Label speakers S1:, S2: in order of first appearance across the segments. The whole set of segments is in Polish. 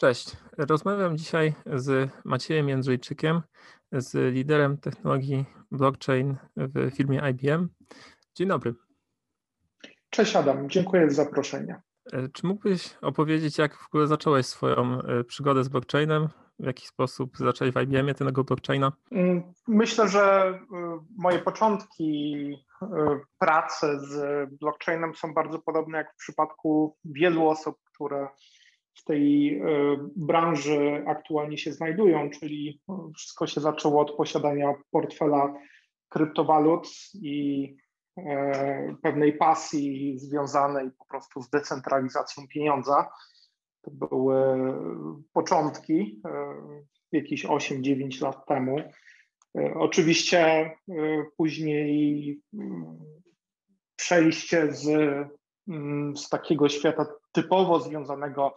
S1: Cześć. Rozmawiam dzisiaj z Maciejem Jędrzejczykiem, z liderem technologii blockchain w firmie IBM. Dzień dobry.
S2: Cześć Adam, dziękuję za zaproszenie.
S1: E, czy mógłbyś opowiedzieć, jak w ogóle zacząłeś swoją e, przygodę z blockchainem? W jaki sposób zacząłeś w IBM tego blockchaina?
S2: Mm, myślę, że e, moje początki pracy z blockchainem są bardzo podobne jak w przypadku wielu osób, które w tej e, branży aktualnie się znajdują, czyli wszystko się zaczęło od posiadania portfela kryptowalut i e, pewnej pasji związanej po prostu z decentralizacją pieniądza. To były początki, e, jakieś 8-9 lat temu. Oczywiście później mm, przejście z, mm, z takiego świata typowo związanego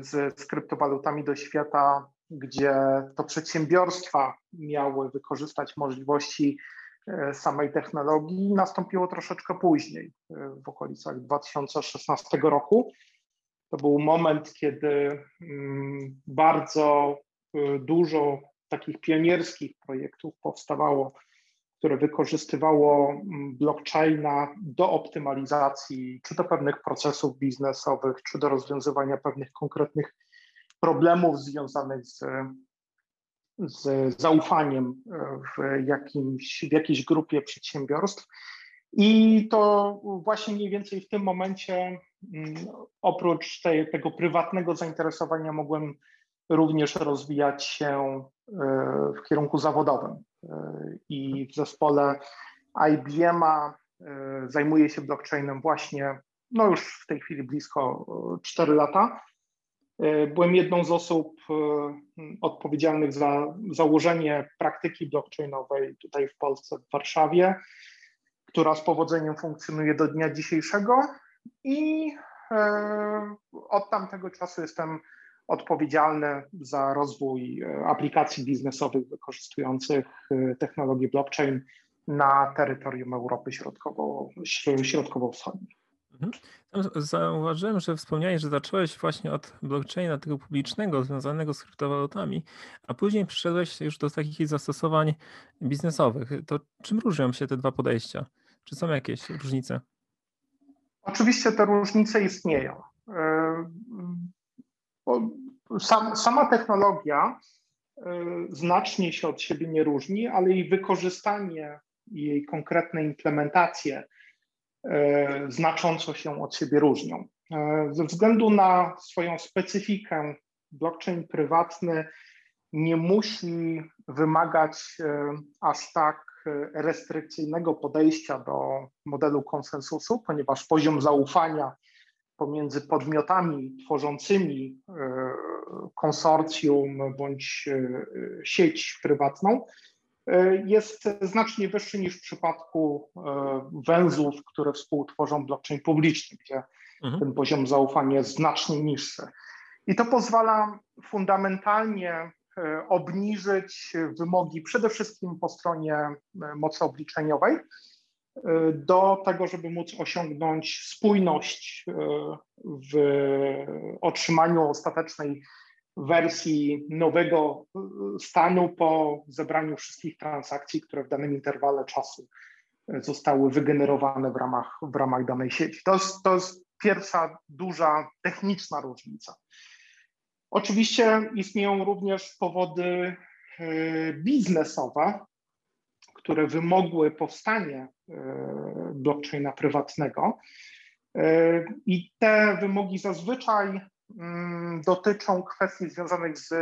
S2: z, z kryptowalutami do świata, gdzie to przedsiębiorstwa miały wykorzystać możliwości e, samej technologii, nastąpiło troszeczkę później, e, w okolicach 2016 roku. To był moment, kiedy mm, bardzo dużo takich pionierskich projektów powstawało które wykorzystywało mm, blockchaina do optymalizacji czy do pewnych procesów biznesowych, czy do rozwiązywania pewnych konkretnych problemów związanych z, z zaufaniem w, jakimś, w jakiejś grupie przedsiębiorstw. I to właśnie mniej więcej w tym momencie, mm, oprócz tej, tego prywatnego zainteresowania, mogłem również rozwijać się e, w kierunku zawodowym. E, I w zespole IBM-a e, zajmuję się blockchainem właśnie, no już w tej chwili blisko 4 lata. Byłem jedną z osób odpowiedzialnych za założenie praktyki blockchainowej tutaj w Polsce, w Warszawie, która z powodzeniem funkcjonuje do dnia dzisiejszego i od tamtego czasu jestem odpowiedzialny za rozwój e, aplikacji biznesowych wykorzystujących e, technologię blockchain na terytorium Europy Środkowo, Środkowo-Wschodniej.
S1: Mhm. Zauważyłem, że wspomniałeś, że zacząłeś właśnie od blockchaina tego publicznego związanego z kryptowalutami, a później przyszedłeś już do takich zastosowań biznesowych. To czym różnią się te dwa podejścia? Czy są jakieś różnice?
S2: Oczywiście te różnice istnieją. E, sam, sama technologia y, znacznie się od siebie nie różni, ale jej wykorzystanie jej konkretne implementacje y, znacząco się od siebie różnią. Y, ze względu na swoją specyfikę, blockchain prywatny nie musi wymagać aż tak restrykcyjnego podejścia do modelu konsensusu, ponieważ poziom zaufania pomiędzy podmiotami tworzącymi e, konsorcjum bądź e, sieć prywatną e, jest znacznie wyższy niż w przypadku węzłów, które współtworzą blockchain publiczny, gdzie mhm. ten poziom zaufania jest znacznie niższy. I to pozwala fundamentalnie obniżyć wymogi przede wszystkim po stronie mocy obliczeniowej, do tego, żeby móc osiągnąć spójność e, w otrzymaniu ostatecznej wersji nowego e, stanu po zebraniu wszystkich transakcji, które w danym interwale czasu e, zostały wygenerowane w ramach, w ramach danej sieci. To jest, to jest pierwsza duża techniczna różnica. Oczywiście istnieją również powody biznesowe, które wymogły powstanie e, blockchaina prywatnego. E, I te wymogi zazwyczaj mm, dotyczą kwestii związanych z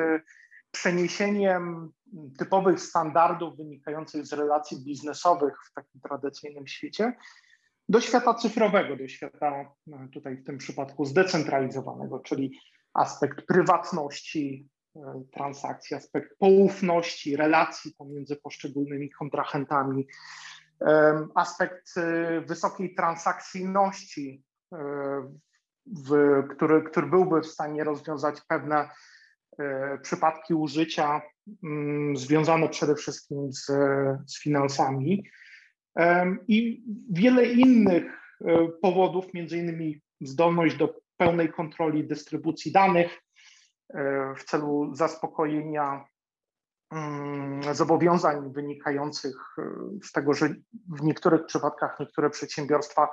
S2: przeniesieniem typowych standardów wynikających z relacji biznesowych w takim tradycyjnym świecie do świata cyfrowego, do świata no, tutaj w tym przypadku zdecentralizowanego, czyli aspekt prywatności, E, transakcji, aspekt poufności, relacji pomiędzy poszczególnymi kontrahentami, aspekt e, wysokiej transakcyjności, w, który, który byłby w stanie rozwiązać pewne przypadki użycia mm, związane przede wszystkim z, z finansami. I wiele innych powodów, między innymi zdolność do pełnej kontroli dystrybucji danych, w celu zaspokojenia mm, zobowiązań wynikających z tego, że w niektórych przypadkach niektóre przedsiębiorstwa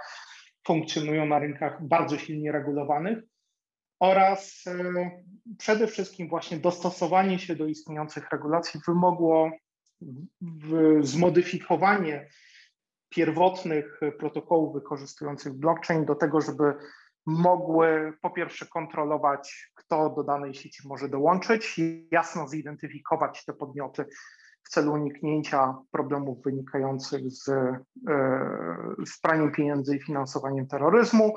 S2: funkcjonują na rynkach bardzo silnie regulowanych oraz przede wszystkim właśnie dostosowanie się do istniejących regulacji wymogło zmodyfikowanie pierwotnych protokołów wykorzystujących blockchain do tego, żeby mogły po pierwsze kontrolować, kto do danej sieci może dołączyć, jasno zidentyfikować te podmioty w celu uniknięcia problemów wynikających z, e, z praniem pieniędzy i finansowaniem terroryzmu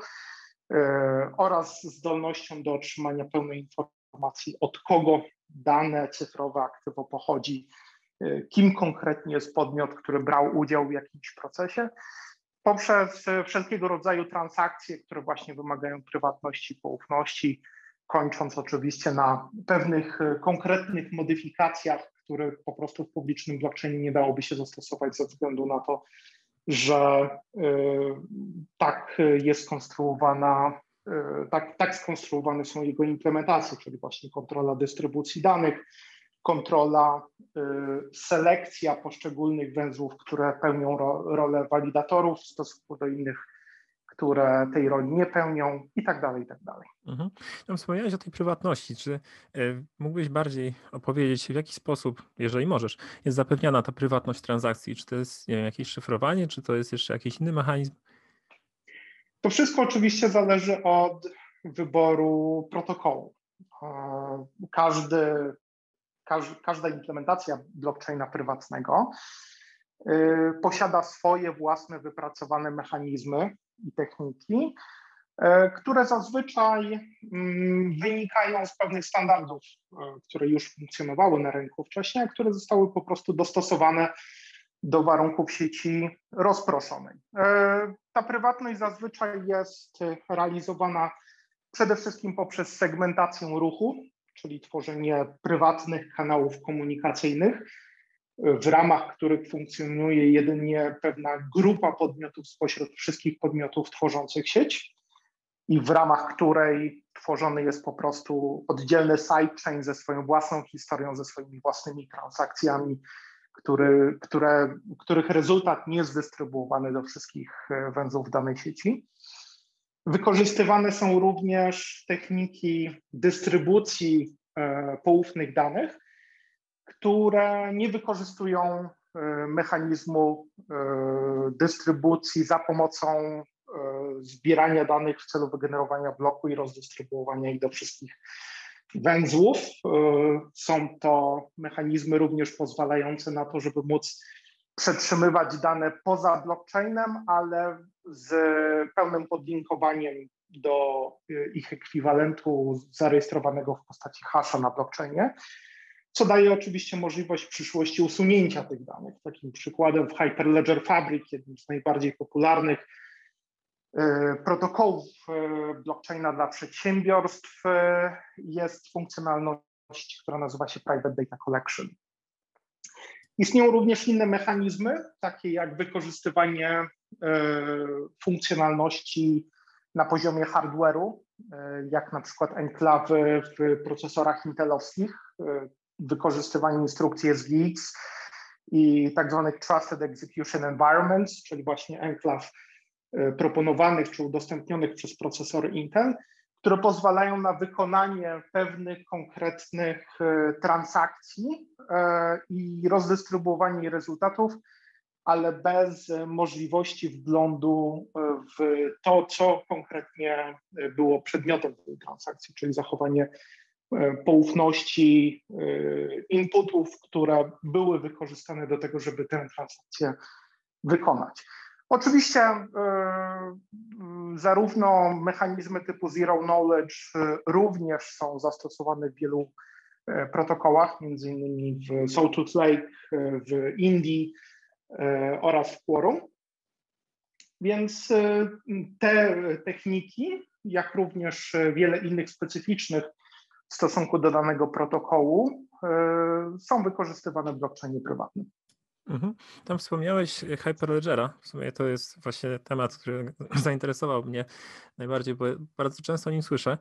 S2: e, oraz zdolnością do otrzymania pełnej informacji, od kogo dane cyfrowe aktywo pochodzi, e, kim konkretnie jest podmiot, który brał udział w jakimś procesie poprzez wszelkiego rodzaju transakcje, które właśnie wymagają prywatności, poufności, kończąc oczywiście na pewnych e, konkretnych modyfikacjach, które po prostu w publicznym blockchainie nie dałoby się zastosować ze względu na to, że e, tak jest skonstruowana, e, tak, tak skonstruowane są jego implementacje, czyli właśnie kontrola dystrybucji danych, kontrola, y, selekcja poszczególnych węzłów, które pełnią ro, rolę walidatorów w stosunku do innych, które tej roli nie pełnią i tak dalej, i tak dalej.
S1: Mhm. No, wspomniałeś o tej prywatności. Czy y, mógłbyś bardziej opowiedzieć, w jaki sposób, jeżeli możesz, jest zapewniana ta prywatność transakcji? Czy to jest wiem, jakieś szyfrowanie, czy to jest jeszcze jakiś inny mechanizm?
S2: To wszystko oczywiście zależy od wyboru protokołu. Każdy każda implementacja blockchaina prywatnego y, posiada swoje własne wypracowane mechanizmy i techniki, y, które zazwyczaj mm, wynikają z pewnych standardów, y, które już funkcjonowały na rynku wcześniej, a które zostały po prostu dostosowane do warunków sieci rozproszonej. Ta prywatność zazwyczaj jest realizowana przede wszystkim poprzez segmentację ruchu, czyli tworzenie prywatnych kanałów komunikacyjnych, w ramach których funkcjonuje jedynie pewna grupa podmiotów spośród wszystkich podmiotów tworzących sieć i w ramach której tworzony jest po prostu oddzielny sidechain ze swoją własną historią, ze swoimi własnymi transakcjami, który, które, których rezultat nie jest dystrybuowany do wszystkich e, węzłów danej sieci. Wykorzystywane są również techniki dystrybucji e, poufnych danych, które nie wykorzystują e, mechanizmu e, dystrybucji za pomocą zbierania danych w celu wygenerowania bloku i rozdystrybuowania ich do wszystkich węzłów. Są to mechanizmy również pozwalające na to, żeby móc przetrzymywać dane poza blockchainem, ale z pełnym podlinkowaniem do y, ich ekwiwalentu zarejestrowanego w postaci hasza na blockchainie, co daje oczywiście możliwość w przyszłości usunięcia tych danych. Takim przykładem w Hyperledger Fabric, jednym z najbardziej popularnych y, protokołów y, blockchaina dla przedsiębiorstw, jest funkcjonalność, która nazywa się Private Data Collection. Istnieją również inne mechanizmy, takie jak wykorzystywanie e, funkcjonalności na poziomie hardware'u, e, jak na przykład enklawy w procesorach intelowskich, e, wykorzystywanie instrukcji SGX i tak zwanych Trusted Execution Environments, czyli właśnie enklaw proponowanych czy udostępnionych przez procesory Intel, które pozwalają na wykonanie pewnych konkretnych e, transakcji e, i rozdystrybuowanie rezultatów, ale bez możliwości wglądu e, w to, co konkretnie było przedmiotem tej transakcji, czyli zachowanie poufności inputów, które były wykorzystane do tego, żeby tę transakcję wykonać. Oczywiście e, zarówno mechanizmy typu Zero Knowledge e, również są zastosowane w wielu e, protokołach, między innymi w Sawtooth Lake, w Indii oraz w Quorum. Więc te techniki, jak również wiele innych specyficznych w stosunku do danego protokołu, są wykorzystywane w blockchainie prywatnym.
S1: Mhm. Tam wspomniałeś Hyperledgera. W sumie to jest właśnie temat, który zainteresował mnie najbardziej, bo bardzo często o nim słyszę.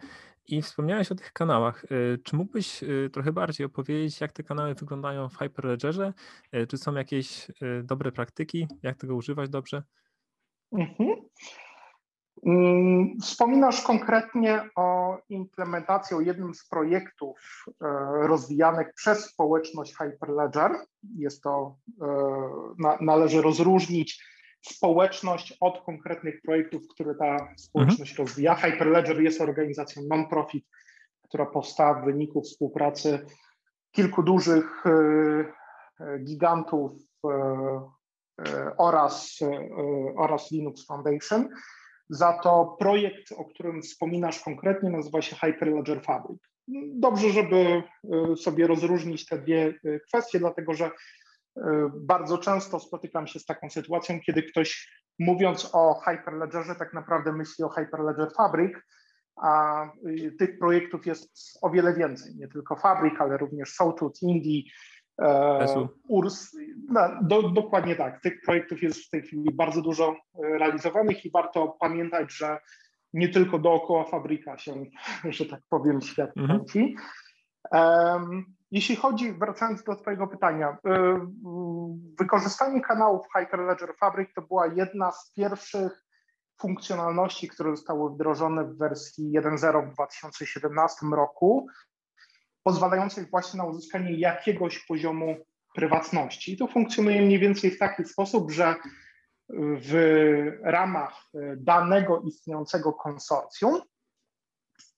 S1: I wspomniałeś o tych kanałach. Y, czy mógłbyś y, trochę bardziej opowiedzieć, jak te kanały wyglądają w Hyperledgerze? Y, czy są jakieś dobre praktyki? Jak tego używać dobrze? Mhm.
S2: Mm, wspominasz konkretnie o implementacji, o jednym z projektów e, rozwijanych przez społeczność Hyperledger. Jest to, e, należy rozróżnić społeczność od konkretnych projektów, które ta społeczność mhm. rozwija. Hyperledger jest organizacją non-profit, która powstała w wyniku współpracy kilku dużych e, gigantów oraz, oraz Linux Foundation. Za to projekt, o którym wspominasz konkretnie, nazywa się Hyperledger Fabric. Dobrze, żeby y, sobie rozróżnić te dwie y, kwestie, dlatego że y, bardzo często spotykam się z taką sytuacją, kiedy ktoś mówiąc o Hyperledgerze tak naprawdę myśli o Hyperledger Fabric, a tych projektów jest o wiele więcej, nie tylko Fabric, ale również Sawtooth, Indie, E, URS, no, do, dokładnie tak. Tych projektów jest w tej chwili bardzo dużo e, realizowanych i warto pamiętać, że nie tylko dookoła fabryka się, że tak powiem, świat mhm. kręci. Um, jeśli chodzi, wracając do Twojego pytania, e, wykorzystanie kanałów Hyperledger Fabric to była jedna z pierwszych funkcjonalności, które zostały wdrożone w wersji 1.0 w 2017 roku pozwalających właśnie na uzyskanie jakiegoś poziomu prywatności. I to funkcjonuje mniej więcej w taki sposób, że w ramach danego istniejącego konsorcjum,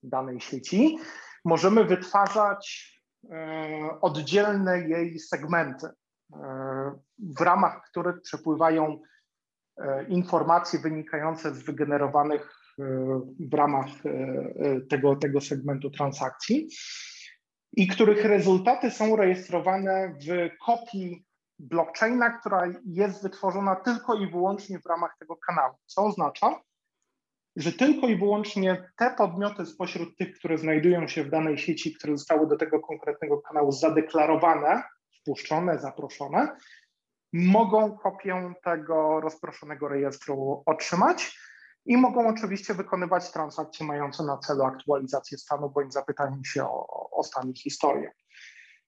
S2: danej sieci, możemy wytwarzać e, oddzielne jej segmenty, e, w ramach których przepływają e, informacje wynikające z wygenerowanych w ramach tego, tego segmentu transakcji i których rezultaty są rejestrowane w kopii blockchaina, która jest wytworzona tylko i wyłącznie w ramach tego kanału, co oznacza, że tylko i wyłącznie te podmioty spośród tych, które znajdują się w danej sieci, które zostały do tego konkretnego kanału zadeklarowane, wpuszczone, zaproszone, mogą kopię tego rozproszonego rejestru otrzymać i mogą oczywiście wykonywać transakcje mające na celu aktualizację stanu bądź zapytanie się o, o stan i historię.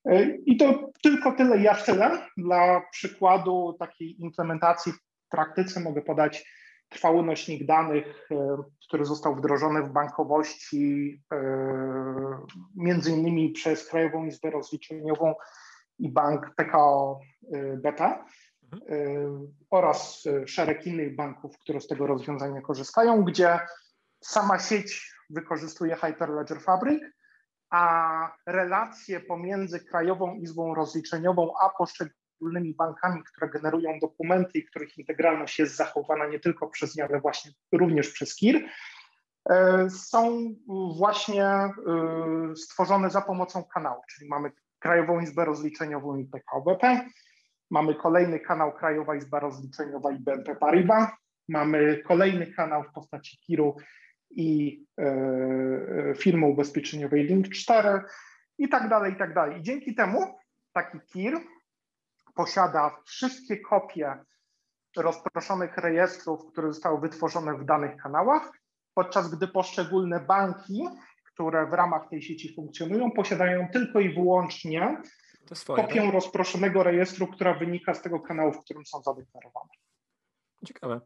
S2: E, I to tylko tyle, ja tyle. Dla przykładu takiej implementacji w praktyce mogę podać trwały nośnik danych, e, który został wdrożony w bankowości e, między innymi przez Krajową Izbę Rozliczeniową i bank PKO BP. Y, oraz y, szereg innych banków, które z tego rozwiązania korzystają, gdzie sama sieć wykorzystuje Hyperledger Fabric, a relacje pomiędzy Krajową Izbą Rozliczeniową a poszczególnymi bankami, które generują dokumenty i których integralność jest zachowana nie tylko przez nie, ale właśnie również przez KIR, y, są właśnie stworzone za pomocą kanału, czyli mamy Krajową Izbę Rozliczeniową i PKO BP, Mamy kolejny kanał Krajowa Izba Rozliczeniowa i BNP Paribas. Mamy kolejny kanał w postaci Kiru i e, firmy ubezpieczeniowej Link 4 i tak dalej, i tak dalej. I dzięki temu taki KIR posiada wszystkie kopie rozproszonych rejestrów, które zostały wytworzone w danych kanałach, podczas gdy poszczególne banki, które w ramach tej sieci funkcjonują, posiadają tylko i wyłącznie swoje, kopię tak? rozproszonego rejestru, która wynika z tego kanału, w którym są zadeklarowane.
S1: Ciekawe.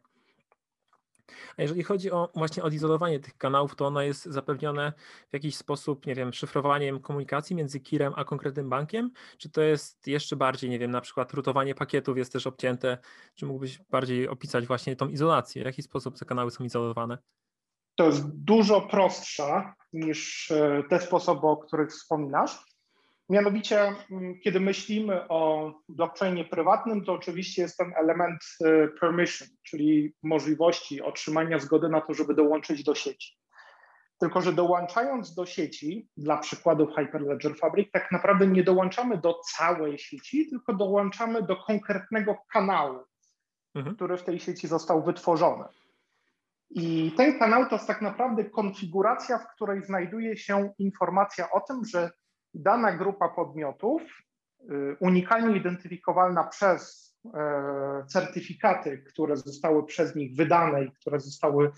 S1: A jeżeli chodzi o właśnie odizolowanie tych kanałów, to ono jest zapewnione w jakiś sposób, nie wiem, szyfrowaniem komunikacji między KIR-em a konkretnym bankiem? Czy to jest jeszcze bardziej, nie wiem, na przykład rutowanie pakietów jest też obcięte? Czy mógłbyś bardziej opisać właśnie tą izolację? W jaki sposób te kanały są izolowane?
S2: To jest dużo prostsze niż e, te sposoby, o których wspominasz. Mianowicie, mm, kiedy myślimy o blockchainie prywatnym, to oczywiście jest ten element y, permission, czyli możliwości otrzymania zgody na to, żeby dołączyć do sieci. Tylko, że dołączając do sieci, dla przykładu Hyperledger Fabric, tak naprawdę nie dołączamy do całej sieci, tylko dołączamy do konkretnego kanału, mhm. który w tej sieci został wytworzony. I ten kanał to jest tak naprawdę konfiguracja, w której znajduje się informacja o tym, że dana grupa podmiotów, y, unikalnie identyfikowalna przez certyfikaty, które zostały przez nich wydane i które zostały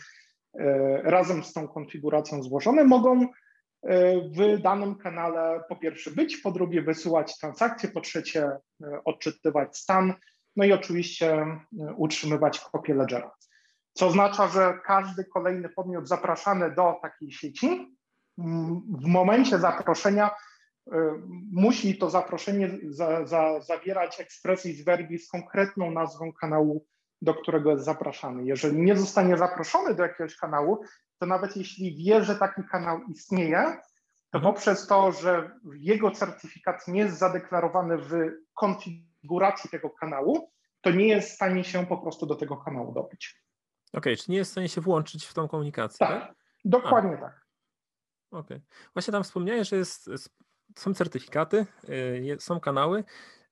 S2: razem z tą konfiguracją złożone, mogą w danym kanale po pierwsze być, po drugie wysyłać transakcje, po trzecie odczytywać stan, no i oczywiście utrzymywać kopię ledgera. Co oznacza, że każdy kolejny podmiot zapraszany do takiej sieci w momencie zaproszenia musi to zaproszenie za, za, zawierać expressis verbis z konkretną nazwą kanału, do którego jest zapraszany. Jeżeli nie zostanie zaproszony do jakiegoś kanału, to nawet jeśli wie, że taki kanał istnieje, to mhm. poprzez to, że jego certyfikat nie jest zadeklarowany w konfiguracji tego kanału, to nie jest w stanie się po prostu do tego kanału dobyć.
S1: Okej, okay, czy nie jest w stanie się włączyć w tą komunikację?
S2: Tak, tak? dokładnie A. tak.
S1: Okej. Okay. Właśnie tam wspomniałeś, że jest, są certyfikaty, y, są kanały.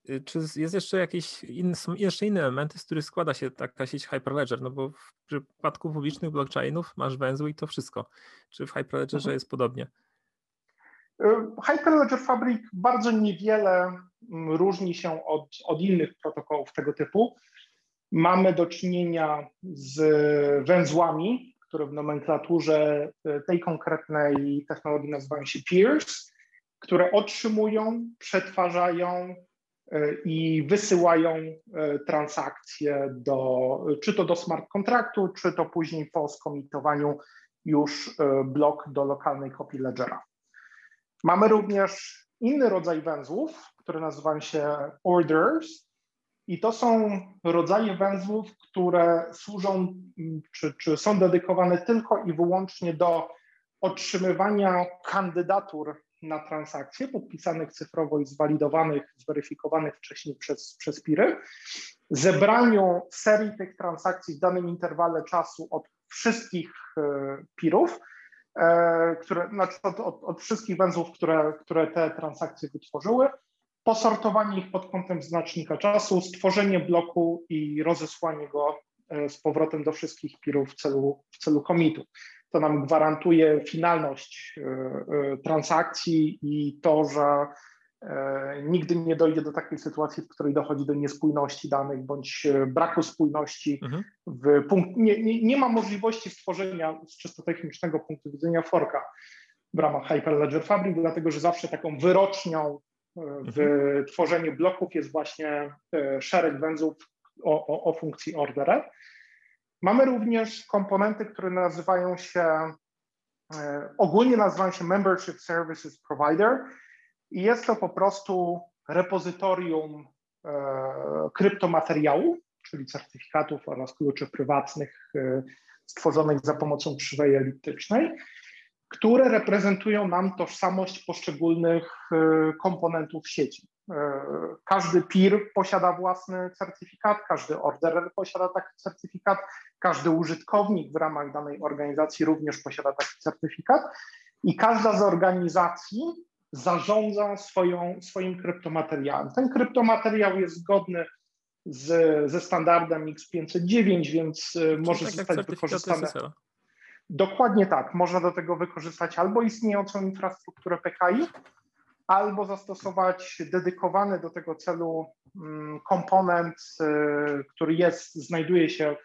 S1: Y, czy jest jeszcze jakieś inne, są jeszcze inne elementy, z których składa się taka sieć Hyperledger? No bo w przypadku publicznych blockchainów masz węzły i to wszystko. Czy w Hyperledgerze mhm. jest podobnie?
S2: Y, Hyperledger Fabric bardzo niewiele mm, różni się od, od innych protokołów tego typu. Mamy do czynienia z węzłami, które w nomenklaturze tej konkretnej technologii nazywają się peers, które otrzymują, przetwarzają e, i wysyłają e, transakcje do, czy to do smart kontraktu, czy to później po skomitowaniu już blok do lokalnej kopii ledgera. Mamy również inny rodzaj węzłów, które nazywają się orders, i to są rodzaje węzłów, które służą czy, czy są dedykowane tylko i wyłącznie do otrzymywania kandydatur na transakcje podpisanych cyfrowo i zwalidowanych, zweryfikowanych wcześniej przez, przez PIRy, zebraniu serii tych transakcji w danym interwale czasu od wszystkich e, PIRów, e, które, znaczy od, od, od wszystkich węzłów, które, które te transakcje wytworzyły, posortowanie ich pod kątem znacznika czasu, stworzenie bloku i rozesłanie go e, z powrotem do wszystkich pirów w celu, w celu komitu. To nam gwarantuje finalność e, e, transakcji i to, że nigdy nie dojdzie do takiej sytuacji, w której dochodzi do niespójności danych bądź braku spójności. Mhm. W punkt, nie, nie, nie ma możliwości stworzenia z czysto technicznego punktu widzenia forka w ramach Hyperledger Fabric, dlatego że zawsze taką wyrocznią w mhm. tworzeniu bloków jest właśnie e, szereg węzłów o, o, o funkcji orderer. Mamy również komponenty, które nazywają się, e, ogólnie nazywają się Membership Services Provider i jest to po prostu repozytorium e, kryptomateriału, czyli certyfikatów oraz kluczy prywatnych stworzonych za pomocą krzywej eliptycznej, które reprezentują nam tożsamość poszczególnych e, komponentów sieci. E, każdy peer posiada własny certyfikat, każdy orderer posiada taki certyfikat, każdy użytkownik w ramach danej organizacji również posiada taki certyfikat i każda z organizacji zarządza swoją, swoim kryptomateriałem. Ten kryptomateriał jest zgodny z, ze standardem X509, więc e, Czyli może tak zostać wykorzystany. Dokładnie tak. Można do tego wykorzystać albo istniejącą infrastrukturę PKI, albo zastosować dedykowany do tego celu mm, komponent, y, który jest, znajduje się y,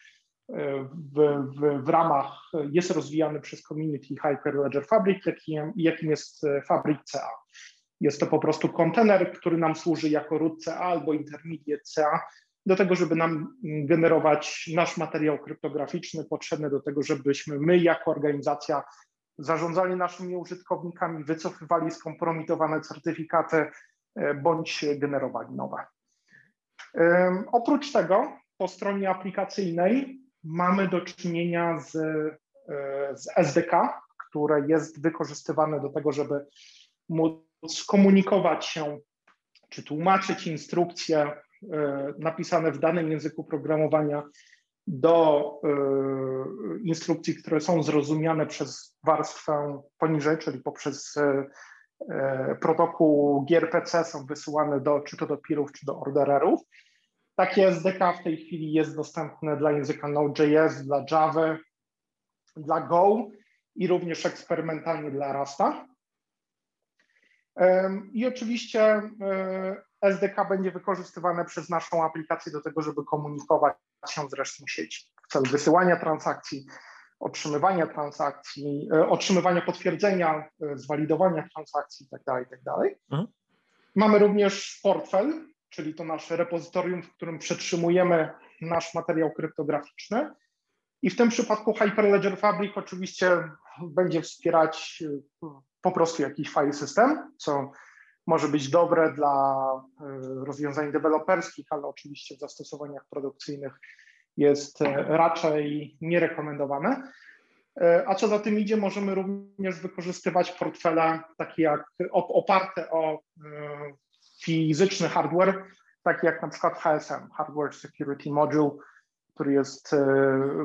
S2: w, w, w ramach, jest rozwijany przez community Hyperledger Fabric, jakim, jakim jest y, Fabric CA. Jest to po prostu kontener, który nam służy jako root CA albo intermediate CA, do tego, żeby nam generować nasz materiał kryptograficzny potrzebny do tego, żebyśmy my jako organizacja zarządzali naszymi użytkownikami, wycofywali skompromitowane certyfikaty e, bądź generowali nowe. Oprócz tego po stronie aplikacyjnej mamy do czynienia z, e, z SDK, które jest wykorzystywane do tego, żeby móc komunikować się czy tłumaczyć instrukcje E, napisane w danym języku programowania do e, instrukcji, które są zrozumiane przez warstwę poniżej, czyli poprzez e, protokół gRPC są wysyłane do, czy to do peerów, czy do ordererów. Takie SDK w tej chwili jest dostępne dla języka Node.js, dla Java, dla Go i również eksperymentalnie dla Rasta. I oczywiście SDK będzie wykorzystywane przez naszą aplikację do tego, żeby komunikować się z resztą sieci w celu wysyłania transakcji, otrzymywania transakcji, e, otrzymywania potwierdzenia, e, zwalidowania transakcji itd. Tak itd. Tak mhm. Mamy również portfel, czyli to nasze repozytorium, w którym przetrzymujemy nasz materiał kryptograficzny. I w tym przypadku Hyperledger Fabric oczywiście będzie wspierać e, po prostu jakiś file system, co może być dobre dla rozwiązań deweloperskich, ale oczywiście w zastosowaniach produkcyjnych jest e, raczej nierekomendowane. E, a co za tym idzie, możemy również wykorzystywać portfele takie jak oparte o e, fizyczny hardware, takie jak na przykład HSM, Hardware Security Module, który jest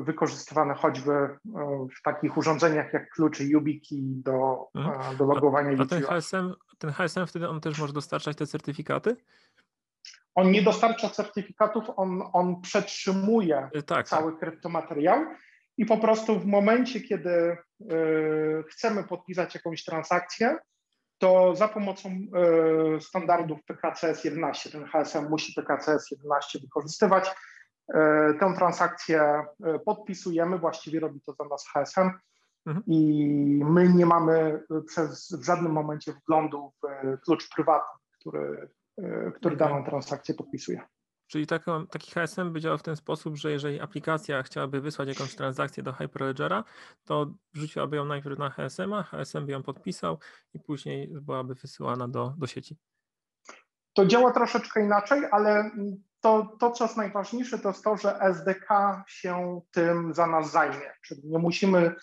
S2: wykorzystywany choćby w takich urządzeniach jak klucze YubiKey do, mhm. do logowania.
S1: A, a ten, HSM, ten HSM wtedy on też może dostarczać te certyfikaty?
S2: On nie dostarcza certyfikatów, on, on przetrzymuje e, tak, tak, cały tak. kryptomateriał i po prostu w momencie, kiedy y, chcemy podpisać jakąś transakcję, to za pomocą y, standardów PKCS 11, ten HSM musi PKCS 11 wykorzystywać, tę transakcję podpisujemy, właściwie robi to za nas HSM mhm. i my nie mamy przez, w żadnym momencie wglądu w klucz prywatny, który E, który daną transakcję podpisuje.
S1: Czyli taką, taki HSM by działał w ten sposób, że jeżeli aplikacja chciałaby wysłać jakąś transakcję do Hyperledgera, to wrzuciłaby ją najpierw na HSM-a, HSM by ją podpisał i później byłaby wysyłana do, do sieci.
S2: To działa troszeczkę inaczej, ale to, to, co jest najważniejsze, to jest to, że SDK się tym za nas zajmie. Czyli nie musimy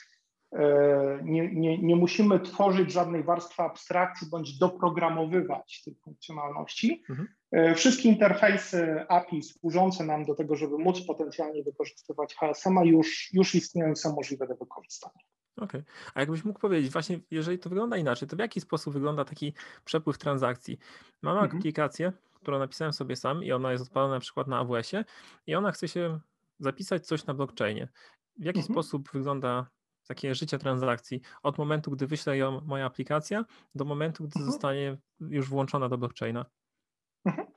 S2: E, nie, nie, nie musimy tworzyć żadnej warstwy abstrakcji bądź doprogramowywać tych funkcjonalności. Mhm. E, wszystkie interfejsy API służące nam do tego, żeby móc potencjalnie wykorzystywać HSM-a już, już istnieją są możliwe do wykorzystania.
S1: Okej. Okay. A jakbyś mógł powiedzieć, właśnie jeżeli to wygląda inaczej, to w jaki sposób wygląda taki przepływ transakcji? Mam mhm. aplikację, którą napisałem sobie sam i ona jest odpalona na przykład na AWS-ie i ona chce się zapisać coś na blockchainie. W jaki mhm. sposób wygląda takie życie transakcji od momentu, gdy wyśle ją moja aplikacja, do momentu, gdy mhm. zostanie już włączona do blockchaina? Mhm.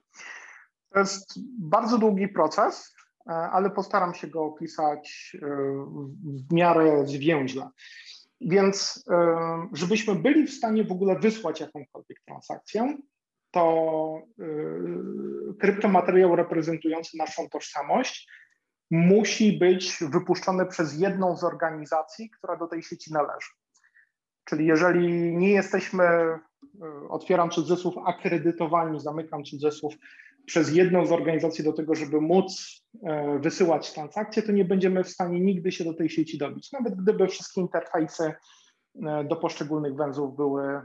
S2: To jest bardzo długi proces, e, ale postaram się go opisać e, w miarę zwięźle. Więc, e, żebyśmy byli w stanie w ogóle wysłać jakąkolwiek transakcję, to kryptomateriał reprezentujący naszą tożsamość musi być wypuszczony przez jedną z organizacji, która do tej sieci należy. Czyli jeżeli nie jesteśmy, e, otwieram cudzysłów, akredytowani, zamykam cudzysłów, przez jedną z organizacji do tego, żeby móc e, wysyłać transakcje, to nie będziemy w stanie nigdy się do tej sieci dobić. Nawet gdyby wszystkie interfejsy do poszczególnych węzłów były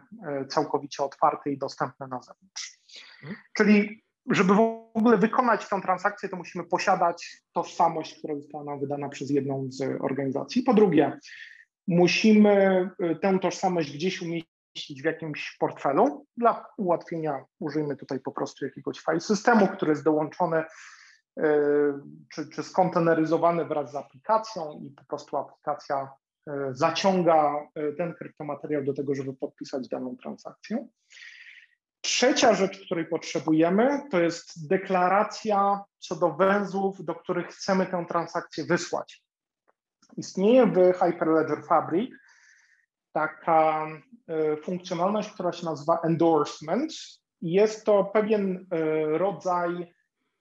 S2: całkowicie otwarte i dostępne na zewnątrz. Mhm. Czyli żeby w ogóle wykonać tę transakcję, to musimy posiadać tożsamość, która została nam wydana przez jedną z organizacji. Po drugie, musimy y, tę tożsamość gdzieś umieścić w jakimś portfelu. Dla ułatwienia użyjmy tutaj po prostu jakiegoś file systemu, który jest dołączony czy, czy skonteneryzowany wraz z aplikacją i po prostu aplikacja zaciąga ten kryptomateriał do tego, żeby podpisać daną transakcję. Trzecia rzecz, której potrzebujemy, to jest deklaracja co do węzłów, do których chcemy tę transakcję wysłać. Istnieje w Hyperledger Fabric taka e, funkcjonalność, która się nazywa endorsement. Jest to pewien e, rodzaj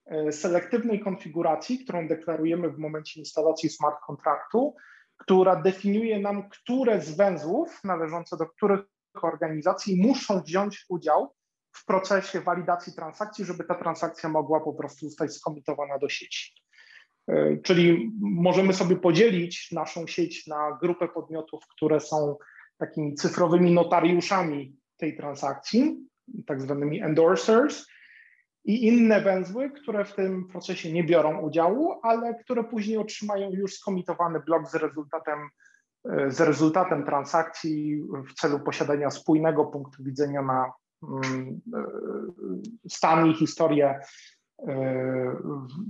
S2: e, selektywnej konfiguracji, którą deklarujemy w momencie instalacji smart kontraktu, która definiuje nam, które z węzłów należące do których organizacji muszą wziąć udział w procesie walidacji transakcji, żeby ta transakcja mogła po prostu zostać skomitowana do sieci. E, czyli możemy sobie podzielić naszą sieć na grupę podmiotów, które są takimi cyfrowymi notariuszami tej transakcji, tak zwanymi endorsers, i inne węzły, które w tym procesie nie biorą udziału, ale które później otrzymają już skomitowany blok z rezultatem, e, z rezultatem transakcji w celu posiadania spójnego punktu widzenia na Mm, e, stan i historię e,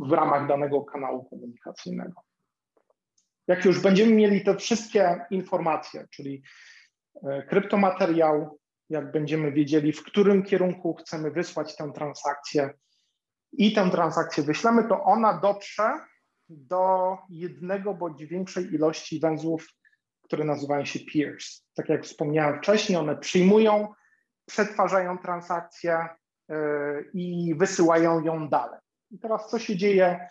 S2: w ramach danego kanału komunikacyjnego. Jak już będziemy mieli te wszystkie informacje, czyli kryptomateriał, jak będziemy wiedzieli, w którym kierunku chcemy wysłać tę transakcję i tę transakcję wyślemy, to ona dotrze do jednego bądź większej ilości węzłów, które nazywają się peers. Tak jak wspomniałem wcześniej, one przyjmują, przetwarzają transakcję yy, i wysyłają ją dalej. I teraz co się dzieje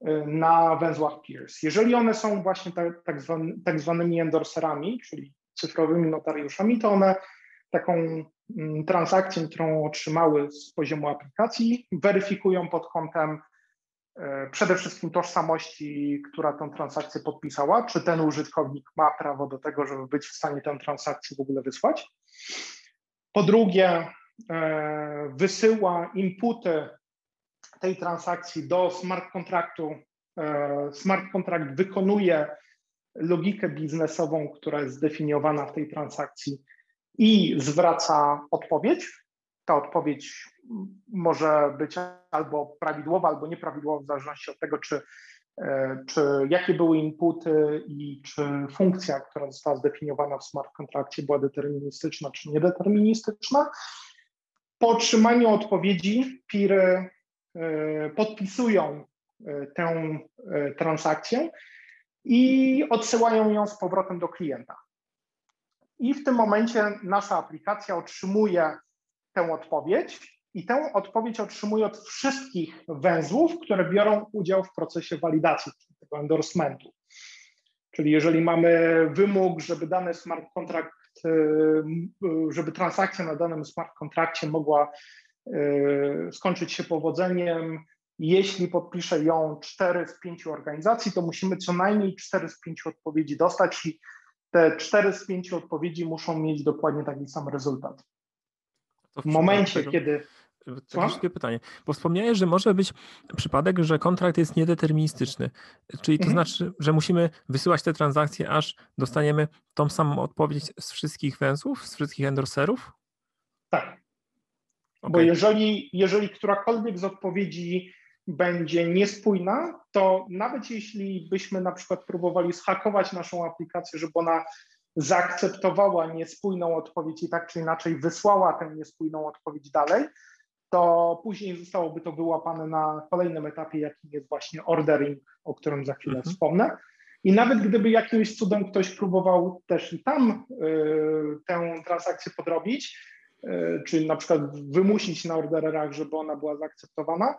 S2: yy, na węzłach peers? Jeżeli one są właśnie tak, tak, tak zwanymi endorserami, czyli cyfrowymi notariuszami, to one taką mm, transakcję, którą otrzymały z poziomu aplikacji, weryfikują pod kątem e, przede wszystkim tożsamości, która tę transakcję podpisała, czy ten użytkownik ma prawo do tego, żeby być w stanie tę transakcję w ogóle wysłać. Po drugie, e, wysyła inputy tej transakcji do smart kontraktu. E, smart kontrakt wykonuje logikę biznesową, która jest zdefiniowana w tej transakcji i zwraca odpowiedź. Ta odpowiedź może być albo prawidłowa, albo nieprawidłowa, w zależności od tego, czy, e, czy jakie były inputy i czy funkcja, która została zdefiniowana w smart kontrakcie była deterministyczna czy niedeterministyczna. Po otrzymaniu odpowiedzi piry e, podpisują e, tę transakcję i odsyłają ją z powrotem do klienta. I w tym momencie nasza aplikacja otrzymuje tę odpowiedź i tę odpowiedź otrzymuje od wszystkich węzłów, które biorą udział w procesie walidacji tego endorsementu. Czyli jeżeli mamy wymóg, żeby dany smart contract, y, y, żeby transakcja na danym smart kontrakcie mogła y, skończyć się powodzeniem, jeśli podpisze ją cztery z pięciu organizacji, to musimy co najmniej cztery z pięciu odpowiedzi dostać te cztery z pięciu odpowiedzi muszą mieć dokładnie taki sam rezultat. W, w momencie, tego, kiedy.
S1: Takie pytanie, bo wspomniałeś, że może być przypadek, że kontrakt jest niedeterministyczny, czyli to mhm. znaczy, że musimy wysyłać te transakcje, aż dostaniemy tą samą odpowiedź z wszystkich węzłów, z wszystkich endorserów?
S2: Tak. Okay. Bo jeżeli, jeżeli którakolwiek z odpowiedzi będzie niespójna, to nawet jeśli byśmy na przykład próbowali zhakować naszą aplikację, żeby ona zaakceptowała niespójną odpowiedź i tak czy inaczej wysłała tę niespójną odpowiedź dalej, to później zostałoby to wyłapane na kolejnym etapie, jakim jest właśnie ordering, o którym za chwilę mhm. wspomnę. I nawet gdyby jakimś cudem ktoś próbował też i tam y, tę transakcję podrobić, y, czy na przykład wymusić na orderach, żeby ona była zaakceptowana,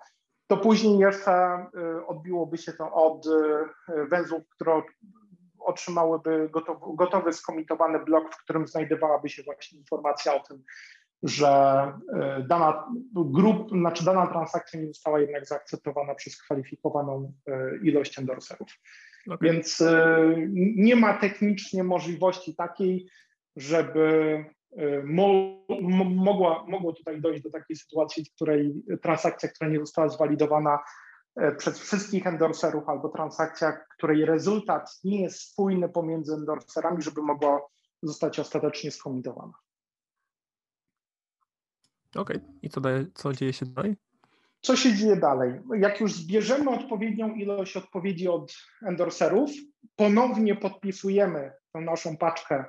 S2: to później jeszcze y, odbiłoby się to od y, węzłów, które otrzymałyby gotowy, gotowy skomitowany blok, w którym znajdowałaby się właśnie informacja o tym, że y, dana grup, znaczy dana transakcja nie została jednak zaakceptowana przez kwalifikowaną ilość endorserów. Okay. Więc nie ma technicznie możliwości takiej, żeby mogła, mogło tutaj dojść do takiej sytuacji, w której transakcja, która nie została zwalidowana e, przez wszystkich endorserów, albo transakcja, której rezultat nie jest spójny pomiędzy endorserami, żeby mogła zostać ostatecznie skomitowana.
S1: Okej, okay. i co, daje, co dzieje się dalej?
S2: Co się dzieje dalej? Jak już zbierzemy odpowiednią ilość odpowiedzi od endorserów, ponownie podpisujemy tę naszą paczkę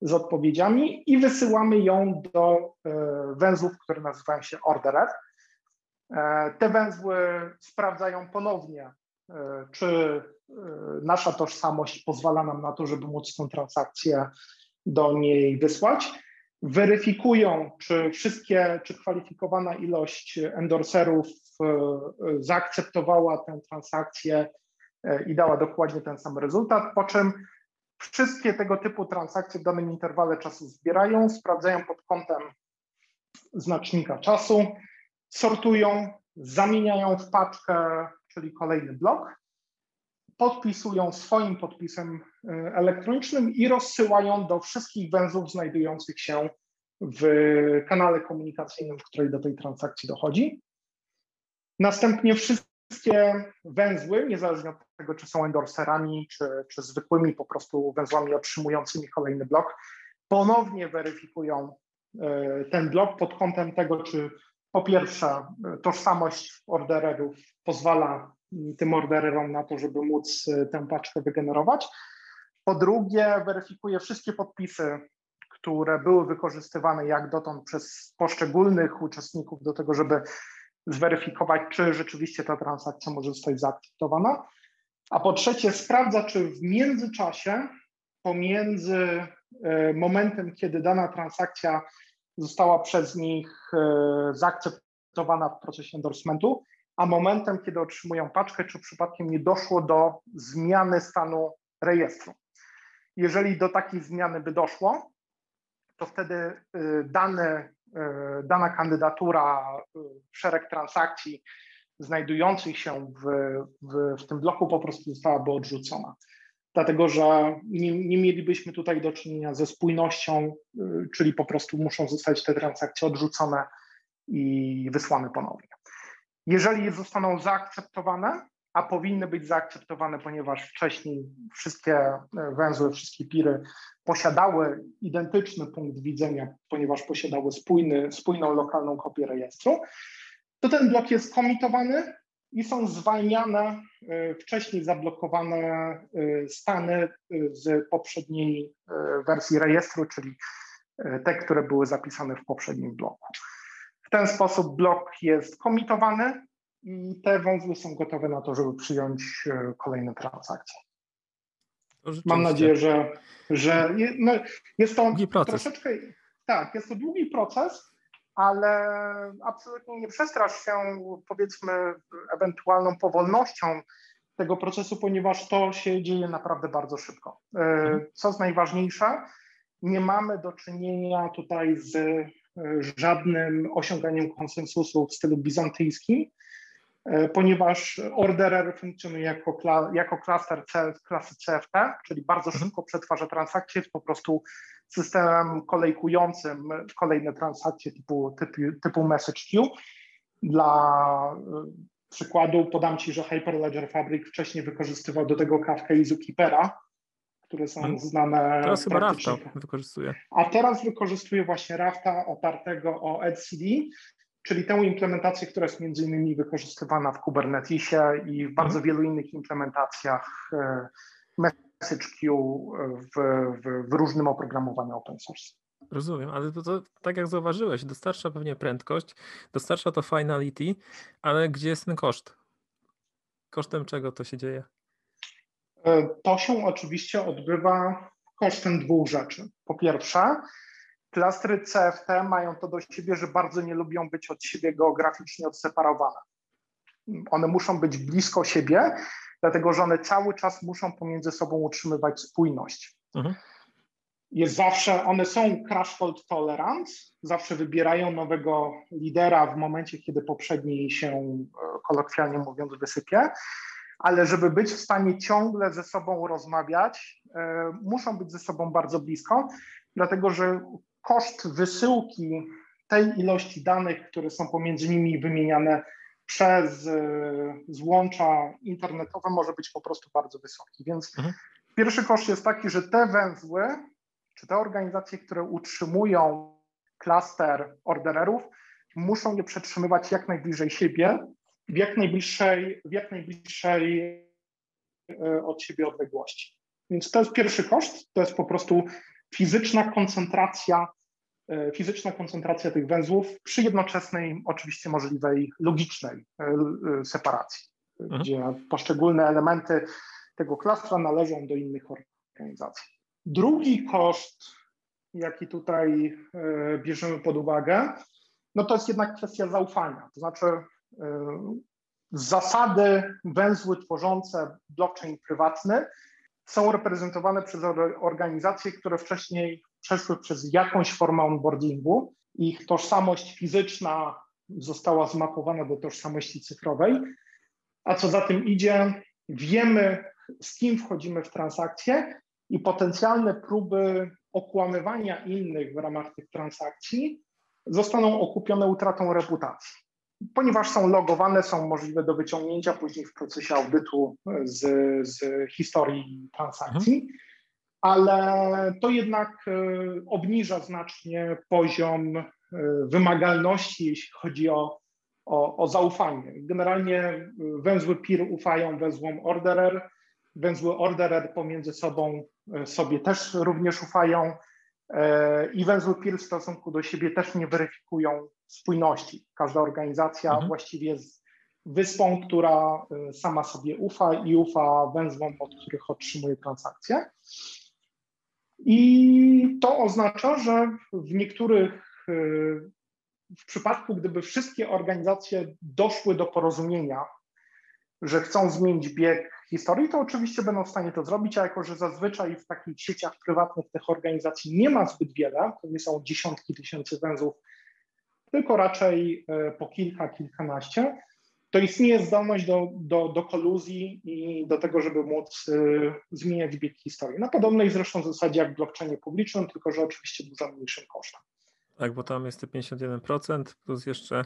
S2: z odpowiedziami i wysyłamy ją do e, węzłów, które nazywają się orderer. E, te węzły sprawdzają ponownie, e, czy nasza tożsamość pozwala nam na to, żeby móc tę transakcję do niej wysłać. Weryfikują, czy wszystkie, czy kwalifikowana ilość endorserów zaakceptowała tę transakcję i dała dokładnie ten sam rezultat, po czym Wszystkie tego typu transakcje w danym interwale czasu zbierają, sprawdzają pod kątem znacznika czasu, sortują, zamieniają w paczkę, czyli kolejny blok, podpisują swoim podpisem y, elektronicznym i rozsyłają do wszystkich węzłów znajdujących się w kanale komunikacyjnym, w której do tej transakcji dochodzi. Następnie wszyscy wszystkie węzły, niezależnie od tego, czy są endorserami, czy, czy zwykłymi po prostu węzłami otrzymującymi kolejny blok, ponownie weryfikują e, ten blok pod kątem tego, czy po pierwsze e, tożsamość ordererów pozwala tym ordererom na to, żeby móc e, tę paczkę wygenerować. Po drugie, weryfikuje wszystkie podpisy, które były wykorzystywane jak dotąd przez poszczególnych uczestników do tego, żeby zweryfikować, czy rzeczywiście ta transakcja może zostać zaakceptowana. A po trzecie, sprawdza, czy w międzyczasie, pomiędzy e, momentem, kiedy dana transakcja została przez nich e, zaakceptowana w procesie endorsementu, a momentem, kiedy otrzymują paczkę, czy przypadkiem nie doszło do zmiany stanu rejestru. Jeżeli do takiej zmiany by doszło, to wtedy y, dane, dana kandydatura, y, szereg transakcji znajdujących się w, w, w tym bloku po prostu zostałaby odrzucona. Dlatego, że nie, nie mielibyśmy tutaj do czynienia ze spójnością, czyli po prostu muszą zostać te transakcje odrzucone i wysłane ponownie. Jeżeli zostaną zaakceptowane, a powinny być zaakceptowane, ponieważ wcześniej wszystkie e, węzły, wszystkie piry posiadały identyczny punkt widzenia, ponieważ posiadały spójny, spójną lokalną kopię rejestru, to ten blok jest komitowany i są zwalniane e, wcześniej zablokowane e, stany z poprzedniej wersji rejestru, czyli te, które były zapisane w poprzednim bloku. W ten sposób blok jest komitowany, i te węzły są gotowe na to, żeby przyjąć e, kolejne transakcje. Mam nadzieję, że, że no, jest to troszeczkę, tak, jest to długi proces, ale absolutnie nie przestrasz się, powiedzmy, ewentualną powolnością tego procesu, ponieważ to się dzieje naprawdę bardzo szybko. E, mhm. Co jest najważniejsze, nie mamy do czynienia tutaj z e, żadnym osiąganiem konsensusu w stylu bizantyjskim, ponieważ orderer funkcjonuje jako, kla, jako klaster C, klasy CFT, czyli bardzo mhm. szybko przetwarza transakcje, jest po prostu systemem kolejkującym kolejne transakcje typu, typu, typu message queue. Dla e, przykładu podam Ci, że Hyperledger Fabric wcześniej wykorzystywał do tego Kafka i Zookeepera, które są hmm. znane.
S1: Teraz chyba Rafta wykorzystuje.
S2: A teraz wykorzystuje właśnie Rafta opartego o etcd, czyli tę implementację, która jest między innymi wykorzystywana w Kubernetesie i w bardzo mhm. wielu innych implementacjach e, message queue w, w, w różnym oprogramowaniu open source.
S1: Rozumiem, ale to, to, tak jak zauważyłeś, dostarcza pewnie prędkość, dostarcza to finality, ale gdzie jest ten koszt? Kosztem czego to się dzieje?
S2: E, to się oczywiście odbywa kosztem dwóch rzeczy. Po pierwsze, Klastry CFT mają to do siebie, że bardzo nie lubią być od siebie geograficznie odseparowane. One muszą być blisko siebie, dlatego że one cały czas muszą pomiędzy sobą utrzymywać spójność. Mhm. Jest zawsze, one są crash fault tolerance, zawsze wybierają nowego lidera w momencie, kiedy poprzedni się, e, kolokwialnie mówiąc, wysypie, ale żeby być w stanie ciągle ze sobą rozmawiać, e, muszą być ze sobą bardzo blisko, dlatego że koszt wysyłki tej ilości danych, które są pomiędzy nimi wymieniane przez e, złącza internetowe może być po prostu bardzo wysoki. Więc mhm. pierwszy koszt jest taki, że te węzły, czy te organizacje, które utrzymują klaster ordererów, muszą je przetrzymywać jak najbliżej siebie, w jak najbliższej, w jak najbliższej e, od siebie odległości. Więc to jest pierwszy koszt, to jest po prostu fizyczna koncentracja, fizyczna koncentracja tych węzłów przy jednoczesnej, oczywiście możliwej, logicznej e, e, separacji, mhm. gdzie poszczególne elementy tego klastra należą do innych organizacji. Drugi koszt, jaki tutaj bierzemy pod uwagę, no to jest jednak kwestia zaufania. To znaczy, zasady, węzły tworzące blockchain prywatny są reprezentowane przez organizacje, które wcześniej przeszły przez jakąś formę onboardingu. Ich tożsamość fizyczna została zmapowana do tożsamości cyfrowej, a co za tym idzie, wiemy, z kim wchodzimy w transakcje i potencjalne próby okłamywania innych w ramach tych transakcji zostaną okupione utratą reputacji ponieważ są logowane, są możliwe do wyciągnięcia później w procesie audytu z, z historii transakcji, mhm. Ale to jednak e, obniża znacznie poziom e, wymagalności, jeśli chodzi o, o, o zaufanie. Generalnie węzły PIR ufają węzłom orderer, węzły orderer pomiędzy sobą e, sobie też również ufają i węzły PIR w stosunku do siebie też nie weryfikują spójności. Każda organizacja mhm. właściwie jest wyspą, która sama sobie ufa i ufa węzłom, od których otrzymuje transakcje. I to oznacza, że w niektórych, w przypadku, gdyby wszystkie organizacje doszły do porozumienia, że chcą zmienić bieg historii, to oczywiście będą w stanie to zrobić, a jako że zazwyczaj w takich sieciach prywatnych tych organizacji nie ma zbyt wiele, to nie są dziesiątki tysięcy węzłów, tylko raczej e, po kilka, kilkanaście, to istnieje zdolność do, do, do koluzji i do tego, żeby móc y, zmieniać bieg historii. Na podobnej zresztą zasadzie jak w blockchainie publicznym, tylko że oczywiście dużo mniejszym kosztem.
S1: Tak, bo tam jest te 51% plus jeszcze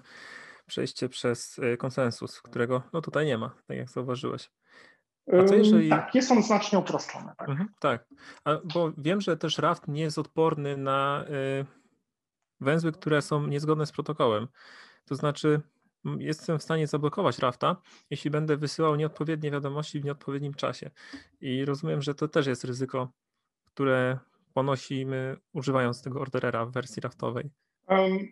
S1: przejście przez y, konsensus, którego no tutaj nie ma, tak jak zauważyłeś.
S2: A co jeżeli... Tak, jest on znacznie uproszczony. Tak, mhm,
S1: tak. A, bo wiem, że też Raft nie jest odporny na y, węzły, które są niezgodne z protokołem. To znaczy, jestem w stanie zablokować Rafta, jeśli będę wysyłał nieodpowiednie wiadomości w nieodpowiednim czasie. I rozumiem, że to też jest ryzyko, które ponosimy używając tego orderera w wersji Raftowej.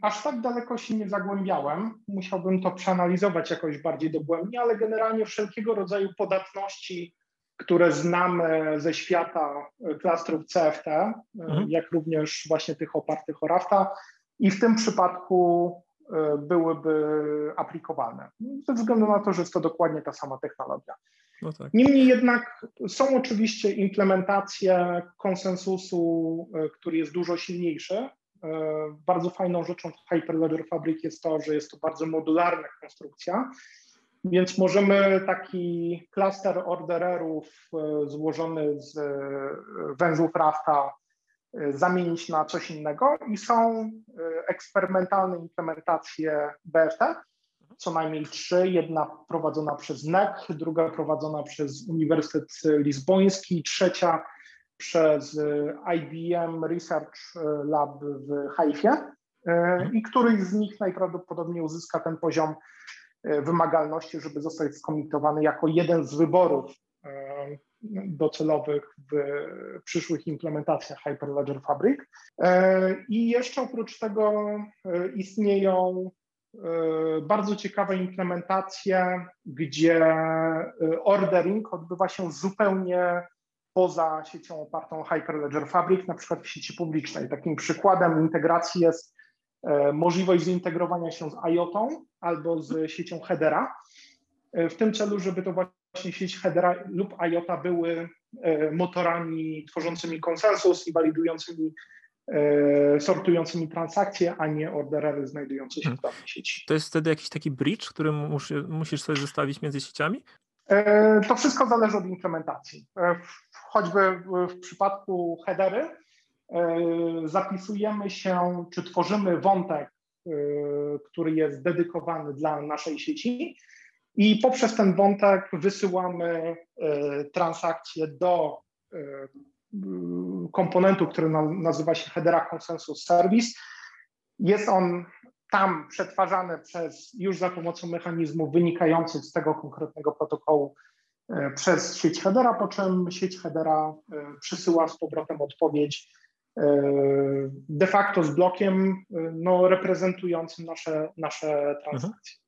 S2: Aż tak daleko się nie zagłębiałem. Musiałbym to przeanalizować jakoś bardziej dogłębnie, ale generalnie wszelkiego rodzaju podatności, które znamy ze świata klastrów CFT, mhm. jak również właśnie tych opartych o Rafta, i w tym przypadku E, byłyby aplikowalne. Ze względu na to, że jest to dokładnie ta sama technologia. No tak. Niemniej jednak są oczywiście implementacje konsensusu, e, który jest dużo silniejszy. E, bardzo fajną rzeczą w Hyperledger Fabric jest to, że jest to bardzo modularna konstrukcja, więc możemy taki klaster ordererów złożony z węzłów Rafta zamienić na coś innego i są y, eksperymentalne implementacje BFT, co najmniej trzy, jedna prowadzona przez NEC, druga prowadzona przez Uniwersytet Lizboński, trzecia przez y, IBM Research Lab w Haifie i któryś z nich najprawdopodobniej uzyska ten poziom wymagalności, żeby zostać skomitowany jako jeden z wyborów docelowych w przyszłych implementacjach Hyperledger Fabric. E, I jeszcze oprócz tego e, istnieją e, bardzo ciekawe implementacje, gdzie ordering odbywa się zupełnie poza siecią opartą Hyperledger Fabric, na przykład w sieci publicznej. Takim przykładem integracji jest możliwość zintegrowania się z IOTA albo z siecią Hedera, w tym celu, żeby to właśnie sieć Hedera lub IOTA były e, motorami tworzącymi konsensus i walidującymi, e, sortującymi transakcje, a nie orderery znajdujące się w danej sieci.
S1: To jest wtedy jakiś taki bridge, który musisz sobie zestawić między sieciami?
S2: E, to wszystko zależy od implementacji. Choćby w przypadku headery zapisujemy się, czy tworzymy wątek, który jest dedykowany dla naszej sieci i poprzez ten wątek wysyłamy e, transakcje do e, komponentu, który nazywa się Hedera Consensus Service. Jest on tam przetwarzany przez już za pomocą mechanizmów wynikających z tego konkretnego protokołu e, przez sieć Hedera, po czym sieć Hedera przysyła z powrotem odpowiedź de facto z blokiem no, reprezentującym nasze, nasze transakcje.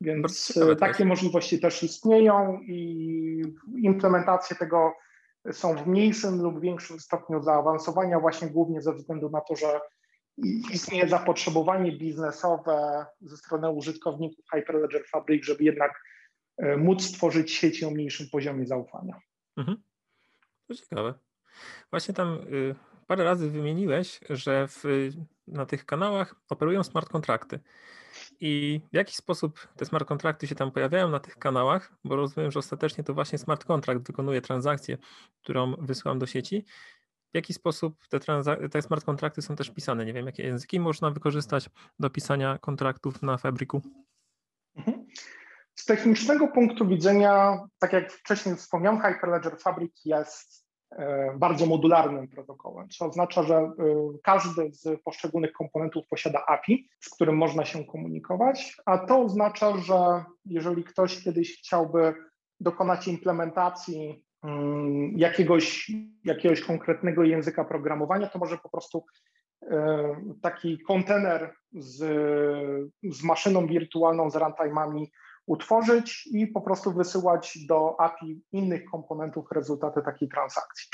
S2: Więc e, takie możliwości też istnieją i implementacje tego są w mniejszym lub większym stopniu zaawansowania, właśnie głównie ze względu na to, że istnieje zapotrzebowanie biznesowe ze strony użytkowników Hyperledger Fabric, żeby jednak e, móc stworzyć sieci o mniejszym poziomie zaufania. Mhm.
S1: To ciekawe. Właśnie tam y, parę razy wymieniłeś, że w, na tych kanałach operują smart kontrakty. I w jaki sposób te smart kontrakty się tam pojawiają na tych kanałach? Bo rozumiem, że ostatecznie to właśnie smart kontrakt wykonuje transakcję, którą wysyłam do sieci. W jaki sposób te, te smart kontrakty są też pisane? Nie wiem, jakie języki można wykorzystać do pisania kontraktów na Fabriku?
S2: Mhm. Z technicznego punktu widzenia, tak jak wcześniej wspomniałem, Hyperledger Fabric jest bardzo modularnym protokołem, co oznacza, że e, każdy z poszczególnych komponentów posiada API, z którym można się komunikować, a to oznacza, że jeżeli ktoś kiedyś chciałby dokonać implementacji mm, jakiegoś, jakiegoś konkretnego języka programowania, to może po prostu taki kontener z, z maszyną wirtualną, z runtime'ami utworzyć i po prostu wysyłać do API innych komponentów rezultaty takiej transakcji.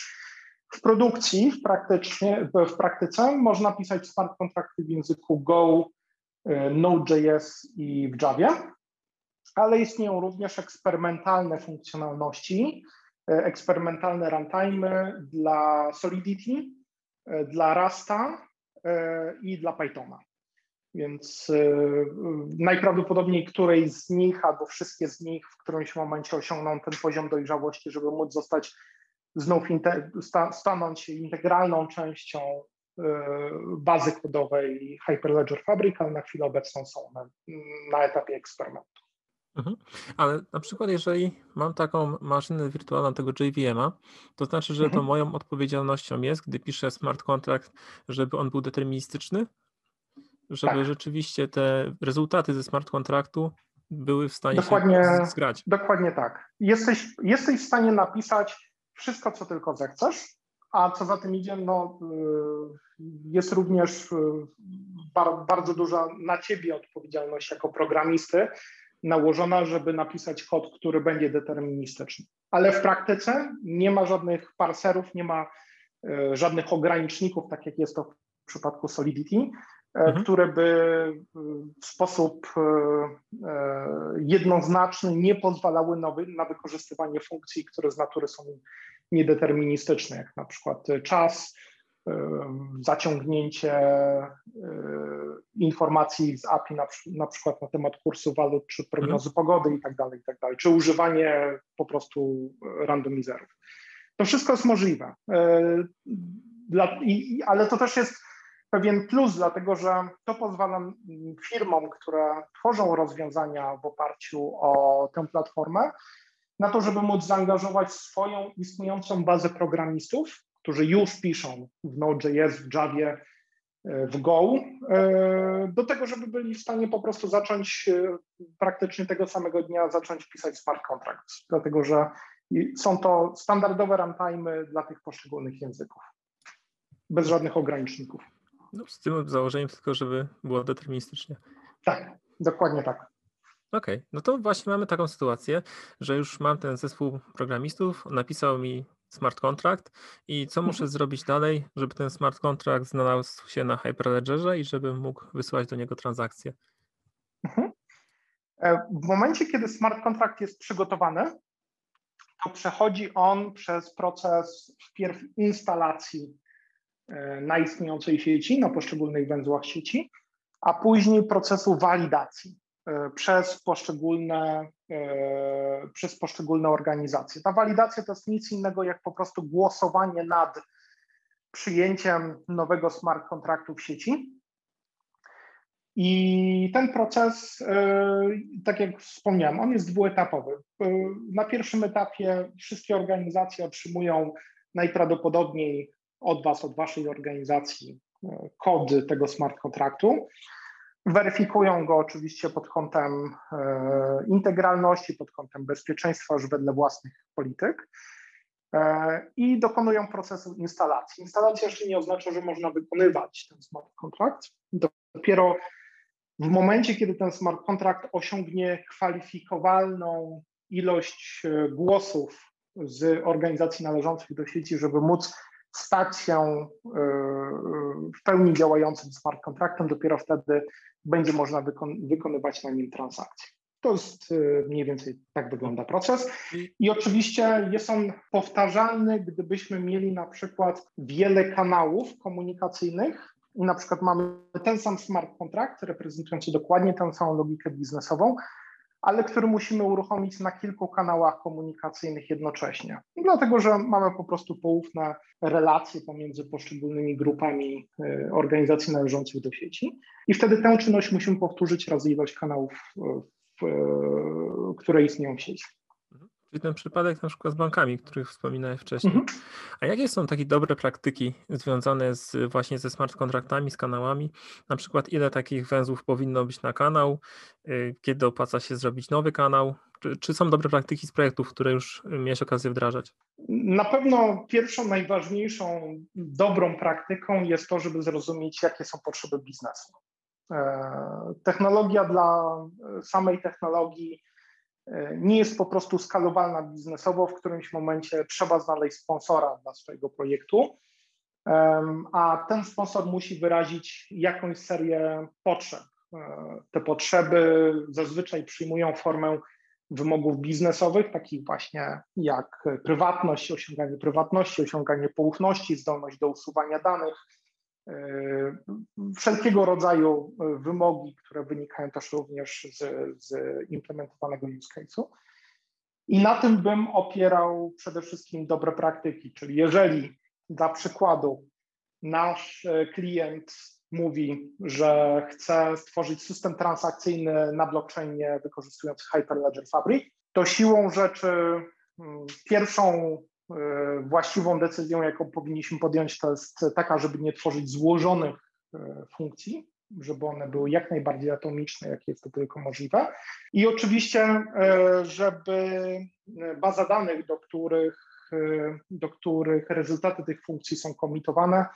S2: W produkcji, w, praktycznie, w praktyce można pisać smart kontrakty w języku Go, e, Node.js i w Javie, ale istnieją również eksperymentalne funkcjonalności, e, eksperymentalne runtime dla Solidity, e, dla Rasta i dla Pythona. Więc najprawdopodobniej której z nich albo wszystkie z nich w którymś momencie osiągną ten poziom dojrzałości, żeby móc zostać znów stanąć się integralną częścią e, bazy kodowej Hyperledger Fabric, ale na chwilę obecną są na, na etapie eksperymentu.
S1: Mhm. Ale na przykład, jeżeli mam taką maszynę wirtualną tego JVM-a, to znaczy, że mhm. to moją odpowiedzialnością jest, gdy piszę smart contract, żeby on był deterministyczny, żeby tak. rzeczywiście te rezultaty ze smart kontraktu były w stanie
S2: dokładnie, się zgrać. Dokładnie tak. Jesteś, jesteś w stanie napisać wszystko, co tylko zechcesz, a co za tym idzie, no, y, jest również y, bardzo duża na ciebie odpowiedzialność jako programisty nałożona, żeby napisać kod, który będzie deterministyczny. Ale w praktyce nie ma żadnych parserów, nie ma y, żadnych ograniczników, tak jak jest to w przypadku Solidity, mhm. które by w sposób jednoznaczny nie pozwalały na, wykorzystywanie funkcji, które z natury są niedeterministyczne, jak na przykład czas, zaciągnięcie informacji z API na, na przykład na temat kursu walut, czy prognozy mhm. pogody i tak dalej, i tak czy używanie po prostu randomizerów. To wszystko jest możliwe, e, ale to też jest pewien plus, dlatego że to pozwala firmom, które tworzą rozwiązania w oparciu o tę platformę, na to, żeby móc zaangażować swoją istniejącą bazę programistów, którzy już piszą w Node.js, w Javie, e, w Go, e, do tego, żeby byli w stanie po prostu zacząć e, praktycznie tego samego dnia zacząć pisać smart contracts, dlatego że są to standardowe runtime dla tych poszczególnych języków, bez żadnych ograniczników.
S1: No, z tym założeniem tylko, żeby było deterministycznie.
S2: Tak, dokładnie tak.
S1: Okej, okay. no to właśnie mamy taką sytuację, że już mam ten zespół programistów, napisał mi smart contract i co muszę mhm. zrobić dalej, żeby ten smart contract znalazł się na Hyperledgerze i żebym mógł wysłać do niego transakcję.
S2: Mhm. W momencie, kiedy smart contract jest przygotowany, to przechodzi on przez proces wpierw instalacji na istniejącej sieci, na poszczególnych węzłach sieci, a później procesu walidacji. E, przez poszczególne, e, przez poszczególne organizacje. Ta walidacja to jest nic innego jak po prostu głosowanie nad przyjęciem nowego smart kontraktu w sieci. I ten proces, e, tak jak wspomniałem, on jest dwuetapowy. Na pierwszym etapie wszystkie organizacje otrzymują najprawdopodobniej od Was, od Waszej organizacji kod tego smart kontraktu. Weryfikują go oczywiście pod kątem e, integralności, pod kątem bezpieczeństwa już wedle własnych polityk e, i dokonują procesu instalacji. Instalacja jeszcze nie oznacza, że można wykonywać ten smart contract. Dopiero w momencie, kiedy ten smart contract osiągnie kwalifikowalną ilość e, głosów z organizacji należących do sieci, żeby móc stać się e, w pełni działającym smart kontraktem, dopiero wtedy będzie można wykon wykonywać na nim transakcje. To jest e, mniej więcej tak wygląda proces. I oczywiście jest on powtarzalny, gdybyśmy mieli na przykład wiele kanałów komunikacyjnych i na przykład mamy ten sam smart kontrakt reprezentujący dokładnie tę samą logikę biznesową, ale który musimy uruchomić na kilku kanałach komunikacyjnych jednocześnie. Dlatego, że mamy po prostu poufne relacje pomiędzy poszczególnymi grupami y, organizacji należących do sieci i wtedy tę czynność musimy powtórzyć razy ilość kanałów, które istnieją w sieci.
S1: Czyli ten przypadek na przykład z bankami, których wspominałem wcześniej. Mhm. A jakie są takie dobre praktyki związane z, właśnie ze smart kontraktami, z kanałami? Na przykład ile takich węzłów powinno być na kanał, y, kiedy opłaca się zrobić nowy kanał, Czy, czy, są dobre praktyki z projektów, które już miałeś okazję wdrażać?
S2: Na pewno pierwszą, najważniejszą dobrą praktyką jest to, żeby zrozumieć, jakie są potrzeby biznesu. E, technologia dla samej technologii e, nie jest po prostu skalowalna biznesowo. W którymś momencie trzeba znaleźć sponsora dla swojego projektu, a ten sponsor musi wyrazić jakąś serię potrzeb. E, te potrzeby zazwyczaj przyjmują formę wymogów biznesowych, takich właśnie jak prywatność, osiąganie prywatności, osiąganie poufności, zdolność do usuwania danych, wszelkiego rodzaju wymogi, które wynikają też również z, z implementowanego use case'u. I na tym bym opierał przede wszystkim dobre praktyki, czyli jeżeli dla przykładu nasz e, klient mówi, że chce stworzyć system transakcyjny na blockchainie wykorzystując Hyperledger Fabric, to siłą rzeczy mm, pierwszą e, właściwą decyzją, jaką powinniśmy podjąć, to jest taka, żeby nie tworzyć złożonych e, funkcji, żeby one były jak najbardziej atomiczne, jak jest to tylko możliwe. I oczywiście, e, żeby baza danych, do których, do których rezultaty tych funkcji są komitowane,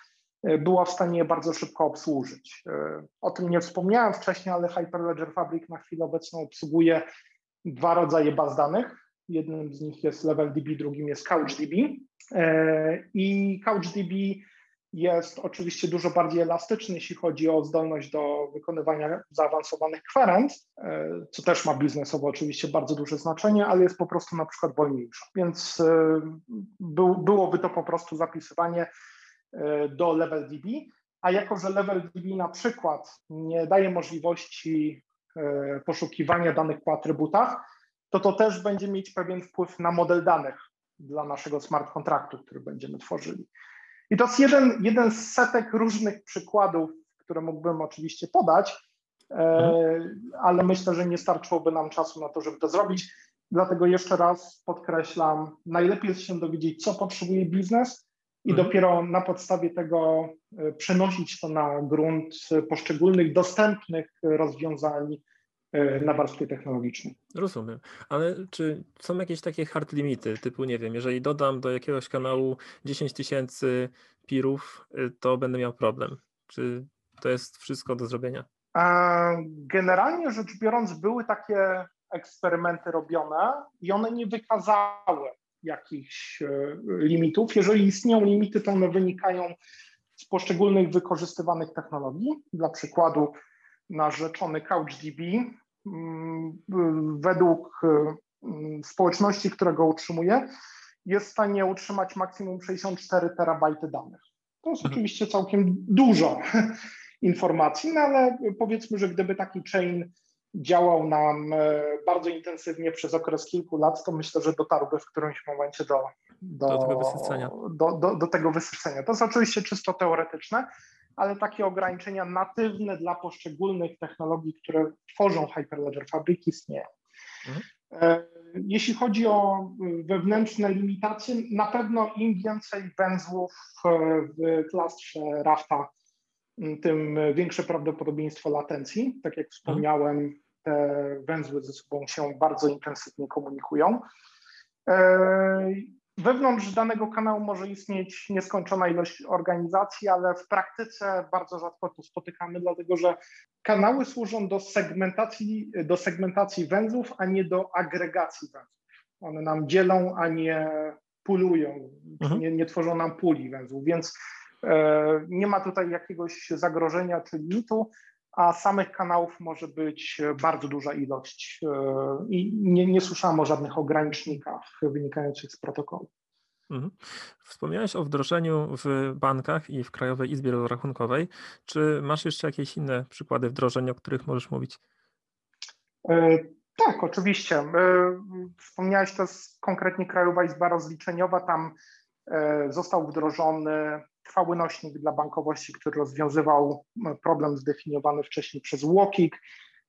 S2: E, była w stanie je bardzo szybko obsłużyć. E, o tym nie wspomniałem wcześniej, ale Hyperledger Fabric na chwilę obecną obsługuje dwa rodzaje baz danych. Jednym z nich jest LevelDB, drugim jest CouchDB. E, I CouchDB jest oczywiście dużo bardziej elastyczny, jeśli chodzi o zdolność do wykonywania zaawansowanych kwerent, co też ma biznesowo oczywiście bardzo duże znaczenie, ale jest po prostu na przykład wolniejszy. Więc byłoby to po prostu zapisywanie E, do LevelDB, a jako, że LevelDB na przykład nie daje możliwości e, poszukiwania danych po atrybutach, to to też będzie mieć pewien wpływ na model danych dla naszego smart kontraktu, który będziemy tworzyli. I to jest jeden, jeden z setek różnych przykładów, które mógłbym oczywiście podać, e, mhm. ale myślę, że nie starczyłoby nam czasu na to, żeby to zrobić. Dlatego jeszcze raz podkreślam, najlepiej jest się dowiedzieć, co potrzebuje biznes, i mhm. dopiero na podstawie tego e, przenosić to na grunt poszczególnych dostępnych rozwiązań na warstwie technologicznej.
S1: Rozumiem, ale czy są jakieś takie hard limity, typu nie wiem, jeżeli dodam do jakiegoś kanału 10 tysięcy pirów, e, to będę miał problem. Czy to jest wszystko do zrobienia?
S2: Generalnie rzecz biorąc, były takie eksperymenty robione i one nie wykazały jakichś e, limitów. Jeżeli istnieją limity, to one wynikają z poszczególnych wykorzystywanych technologii. Dla przykładu nasz rzeczony CouchDB mm, według mm, społeczności, która go utrzymuje, jest w stanie utrzymać maksimum 64 terabajty danych. To jest mhm. oczywiście całkiem dużo informacji, no ale powiedzmy, że gdyby taki chain działał nam e, bardzo intensywnie przez okres kilku lat, to myślę, że dotarłby w którymś momencie do,
S1: do, do, tego, wysycenia.
S2: Do, do, do tego wysycenia. To jest oczywiście czysto teoretyczne, ale takie ograniczenia natywne dla poszczególnych technologii, które tworzą Hyperledger Fabric istnieją. Mhm. E, jeśli chodzi o wewnętrzne limitacje, na pewno im więcej węzłów w klastrze Rafta tym większe prawdopodobieństwo latencji. Tak jak wspomniałem, te węzły ze sobą się bardzo intensywnie komunikują. Wewnątrz danego kanału może istnieć nieskończona ilość organizacji, ale w praktyce bardzo rzadko to spotykamy, dlatego że kanały służą do segmentacji, do segmentacji węzłów, a nie do agregacji węzłów. One nam dzielą, a nie pulują, mhm. nie, nie tworzą nam puli węzłów, więc E, nie ma tutaj jakiegoś zagrożenia czy limitu, a samych kanałów może być bardzo duża ilość e, i nie, nie słyszałem o żadnych ogranicznikach wynikających z protokołu.
S1: Mhm. Wspomniałeś o wdrożeniu w bankach i w Krajowej Izbie Rozrachunkowej. Czy masz jeszcze jakieś inne przykłady wdrożeń, o których możesz mówić?
S2: E, tak, oczywiście. Wspomniałeś, to jest konkretnie Krajowa Izba Rozliczeniowa. Tam został wdrożony trwały nośnik dla bankowości, który rozwiązywał problem zdefiniowany wcześniej przez UOKiK,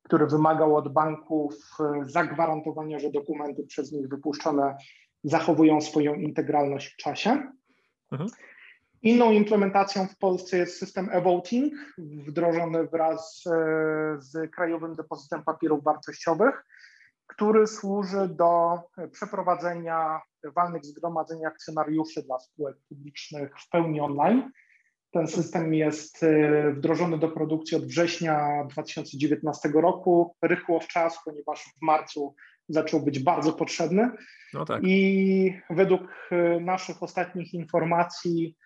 S2: który wymagał od banków e, zagwarantowania, że dokumenty przez nich wypuszczone zachowują swoją integralność w czasie. Mhm. Inną implementacją w Polsce jest system e-voting, wdrożony wraz e, z Krajowym Depozytem Papierów Wartościowych, który służy do przeprowadzenia walnych zgromadzeń akcjonariuszy dla spółek publicznych w pełni online. Ten system jest y, wdrożony do produkcji od września 2019 roku. Rychło w czas, ponieważ w marcu zaczął być bardzo potrzebny. No tak. I według y, naszych ostatnich informacji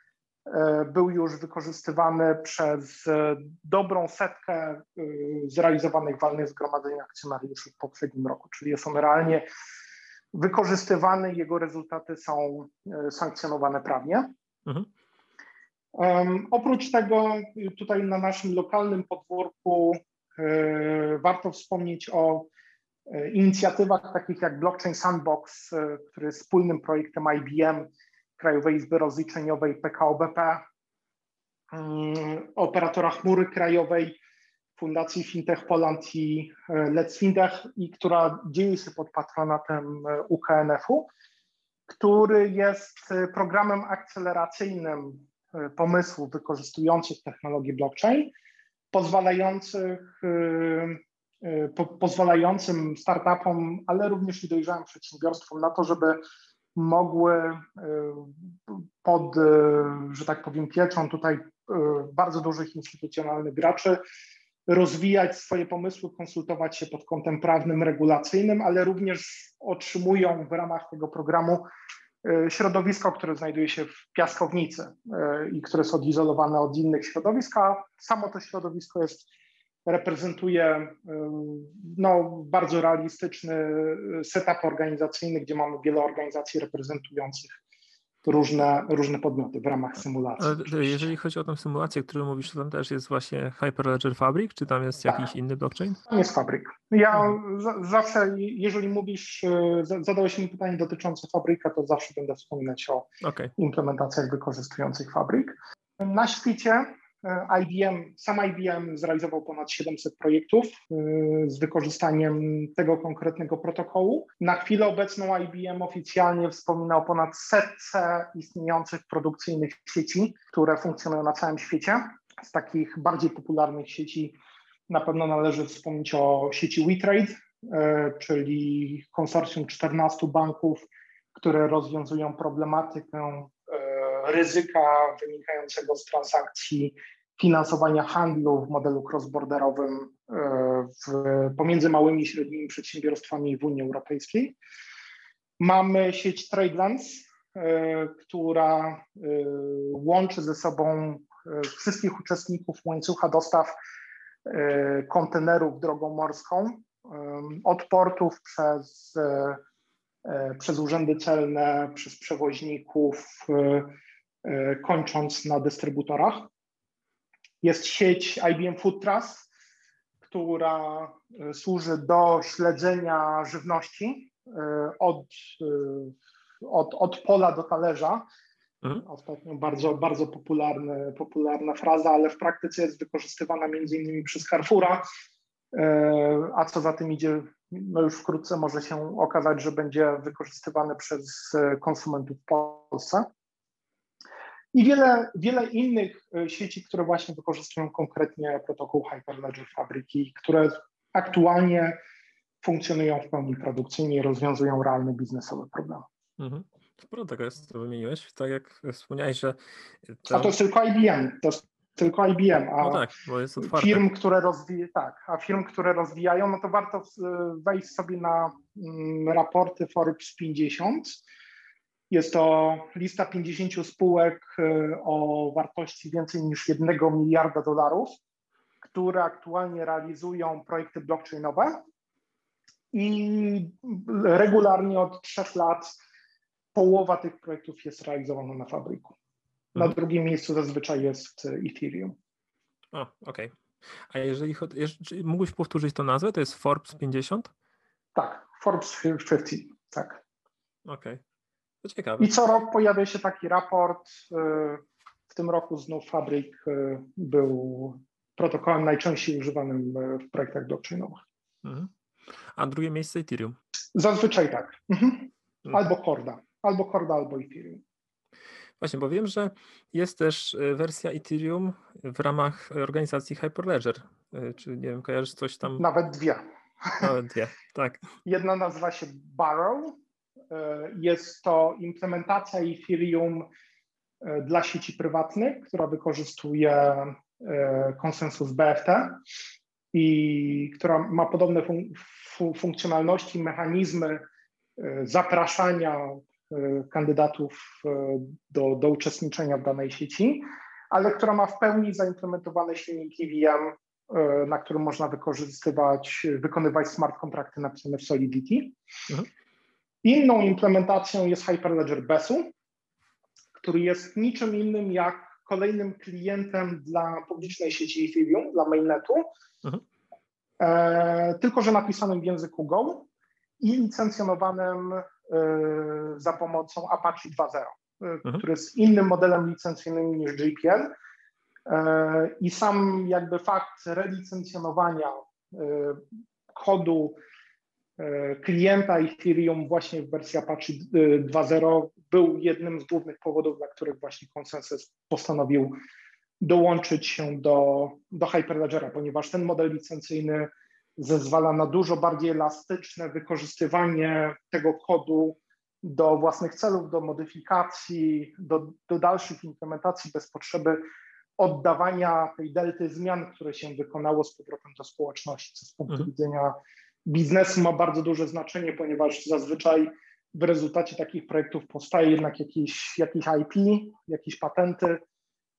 S2: był już wykorzystywany przez dobrą setkę zrealizowanych walnych zgromadzeń akcjonariuszy w poprzednim roku, czyli jest on realnie wykorzystywany, jego rezultaty są sankcjonowane prawnie. Mhm. Um, oprócz tego tutaj na naszym lokalnym podwórku e, warto wspomnieć o e, inicjatywach takich jak Blockchain Sandbox, e, który jest wspólnym projektem IBM, Krajowej Izby Rozliczeniowej, PKO BP, mm, operatora chmury krajowej, Fundacji Fintech Poland i Let's Fintech, i która dzieje się pod patronatem UKNF-u, który jest programem akceleracyjnym E, pomysłów wykorzystujących technologię blockchain, pozwalających, e, e, po, pozwalającym startupom, ale również i dojrzałym przedsiębiorstwom na to, żeby mogły pod, że tak powiem, pieczą tutaj bardzo dużych instytucjonalnych graczy rozwijać swoje pomysły, konsultować się pod kątem prawnym, regulacyjnym, ale również otrzymują w ramach tego programu środowisko, które znajduje się w piaskownicy i które jest odizolowane od innych środowisk, a samo to środowisko jest, reprezentuje e, no, bardzo realistyczny setup organizacyjny, gdzie mamy wiele organizacji reprezentujących różne, różne podmioty w ramach symulacji.
S1: Ale jeżeli chodzi o tę symulację, o której mówisz, to tam też jest właśnie Hyperledger Fabric, czy tam jest tak. jakiś inny blockchain?
S2: Tam jest Fabric. Ja hmm. zawsze, jeżeli mówisz, e, zadałeś mi pytanie dotyczące Fabryka, to zawsze będę wspominać o okay. implementacjach wykorzystujących Fabric. Na świecie E, IBM, sam IBM zrealizował ponad 700 projektów e, z wykorzystaniem tego konkretnego protokołu. Na chwilę obecną IBM oficjalnie wspomina o ponad setce istniejących produkcyjnych sieci, które funkcjonują na całym świecie. Z takich bardziej popularnych sieci na pewno należy wspomnieć o sieci WeTrade, e, czyli konsorcjum 14 banków, które rozwiązują problematykę ryzyka wynikającego z transakcji finansowania handlu w modelu cross-borderowym e, pomiędzy małymi i średnimi przedsiębiorstwami w Unii Europejskiej. Mamy sieć TradeLens, e, która e, łączy ze sobą wszystkich uczestników łańcucha dostaw kontenerów drogą morską od portów przez, przez urzędy celne, przez przewoźników, kończąc na dystrybutorach. Jest sieć IBM Food Trust, która e, służy do śledzenia żywności e, od, e, od, od pola do talerza. Mhm. Ostatnio bardzo, bardzo popularny, popularna fraza, ale w praktyce jest wykorzystywana między innymi przez Carrefoura, a co za tym idzie, no już wkrótce może się okazać, że będzie wykorzystywany przez konsumentów w Polsce i wiele, wiele innych e, sieci, które właśnie wykorzystują konkretnie protokół Hyperledger Fabryki, które aktualnie funkcjonują w pełni produkcyjnie i rozwiązują realne biznesowe problemy. Mhm.
S1: Sporo tego jest, co wymieniłeś. Tak jak wspomniałeś, że.
S2: A to jest tylko IBM. To jest tylko IBM. A
S1: no tak.
S2: Firm, które rozwijają, tak, a firm, które rozwijają, no to warto wejść sobie na mm, raporty Forbes 50 jest to lista 50 spółek e, o wartości więcej niż 1 miliarda dolarów, które aktualnie realizują projekty blockchainowe i regularnie od trzech lat połowa tych projektów jest realizowana na fabryku. Na mhm. drugim miejscu zazwyczaj jest Ethereum.
S1: O, okej. Okay. A jeżeli chodzi, mógłbyś powtórzyć tą nazwę? To jest Forbes 50?
S2: Tak, Forbes 50, tak.
S1: Okej. Okay. To ciekawe.
S2: I co rok pojawia się taki raport. Y, w tym roku znów Fabryk y, był protokołem najczęściej używanym y, w projektach blockchainowych. Mhm.
S1: A drugie miejsce Ethereum?
S2: Zazwyczaj tak. Mhm. mhm. Albo Corda. Albo Corda, albo Ethereum.
S1: Właśnie, bo wiem, że jest też wersja Ethereum w ramach organizacji Hyperledger. Czy nie wiem, kojarzysz coś tam?
S2: Nawet dwie.
S1: Nawet dwie, tak.
S2: Jedna nazywa się Barrow. E, jest to implementacja Ethereum e, dla sieci prywatnych, która wykorzystuje e, konsensus BFT i która ma podobne fun funkcjonalności, mechanizmy zapraszania kandydatów do, do uczestniczenia w danej sieci, ale która ma w pełni zaimplementowane silniki VM na którym można wykorzystywać, wykonywać smart kontrakty napisane w Solidity. Mhm. Inną implementacją jest Hyperledger Besu, który jest niczym innym jak kolejnym klientem dla publicznej sieci Ethereum, dla mainnetu, mhm. e, tylko że napisanym w języku Go i licencjonowanym e, za pomocą Apache 2.0, e, mhm. który jest innym modelem licencyjnym niż JPL, E, I sam jakby fakt relicencjonowania e, kodu klienta Ethereum właśnie w wersji Apache 2.0 był jednym z głównych powodów, dla których właśnie konsensus postanowił dołączyć się do, do Hyperledgera, ponieważ ten model licencyjny zezwala na dużo bardziej elastyczne wykorzystywanie tego kodu do własnych celów, do modyfikacji, do, do dalszych implementacji bez potrzeby oddawania tej delty zmian, które się wykonało z powrotem do społeczności, co z punktu mhm. widzenia biznesu ma bardzo duże znaczenie, ponieważ zazwyczaj w rezultacie takich projektów powstaje jednak jakiś, jakiś IP, jakieś patenty,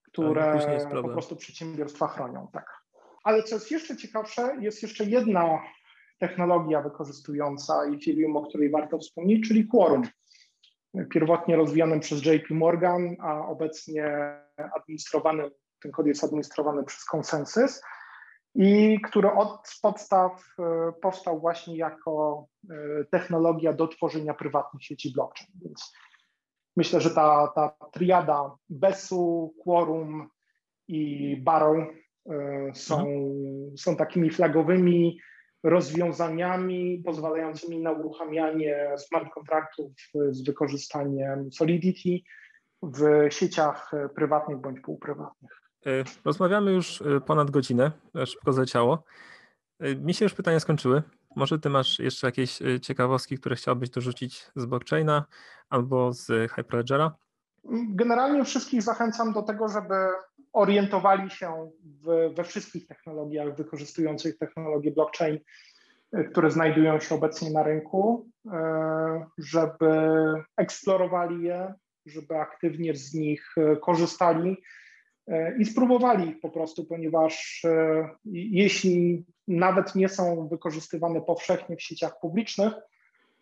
S2: które po prostu przedsiębiorstwa chronią. Tak. Ale co jest jeszcze ciekawsze, jest jeszcze jedna technologia wykorzystująca Ethereum, o której warto wspomnieć, czyli Quorum. Pierwotnie rozwijanym przez JP Morgan, a obecnie administrowanym ten kod jest administrowany przez konsensus i który od podstaw e, powstał właśnie jako e, technologia do tworzenia prywatnych sieci blockchain. Więc myślę, że ta, ta triada BESU, Quorum i Barrow e, są, mhm. są takimi flagowymi rozwiązaniami pozwalającymi na uruchamianie smart kontraktów z wykorzystaniem Solidity w sieciach prywatnych bądź półprywatnych.
S1: E, rozmawiamy już e, ponad godzinę, szybko zleciało. E, mi się już pytania skończyły. Może ty masz jeszcze jakieś ciekawostki, które chciałbyś dorzucić z blockchaina albo z Hyperledgera?
S2: Generalnie wszystkich zachęcam do tego, żeby orientowali się w, we wszystkich technologiach wykorzystujących technologię blockchain, które znajdują się obecnie na rynku, żeby eksplorowali je, żeby aktywnie z nich korzystali i spróbowali ich po prostu, ponieważ e, jeśli nawet nie są wykorzystywane powszechnie w sieciach publicznych,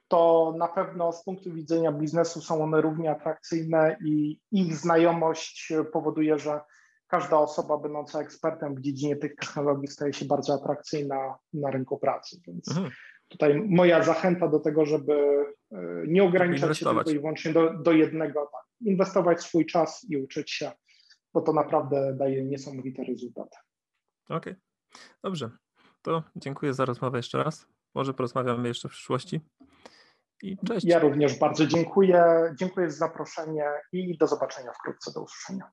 S2: to na pewno z punktu widzenia biznesu są one równie atrakcyjne i ich znajomość powoduje, że każda osoba będąca ekspertem w dziedzinie tych technologii staje się bardzo atrakcyjna na rynku pracy. Więc mhm. tutaj moja zachęta do tego, żeby e, nie ograniczać się tylko i wyłącznie do, do jednego, tak, inwestować swój czas i uczyć się bo to naprawdę daje niesamowity rezultat.
S1: Okej, okay. dobrze. To dziękuję za rozmowę jeszcze raz. Może porozmawiamy jeszcze w przyszłości. I cześć.
S2: Ja również bardzo dziękuję. Dziękuję za zaproszenie i do zobaczenia wkrótce. Do usłyszenia.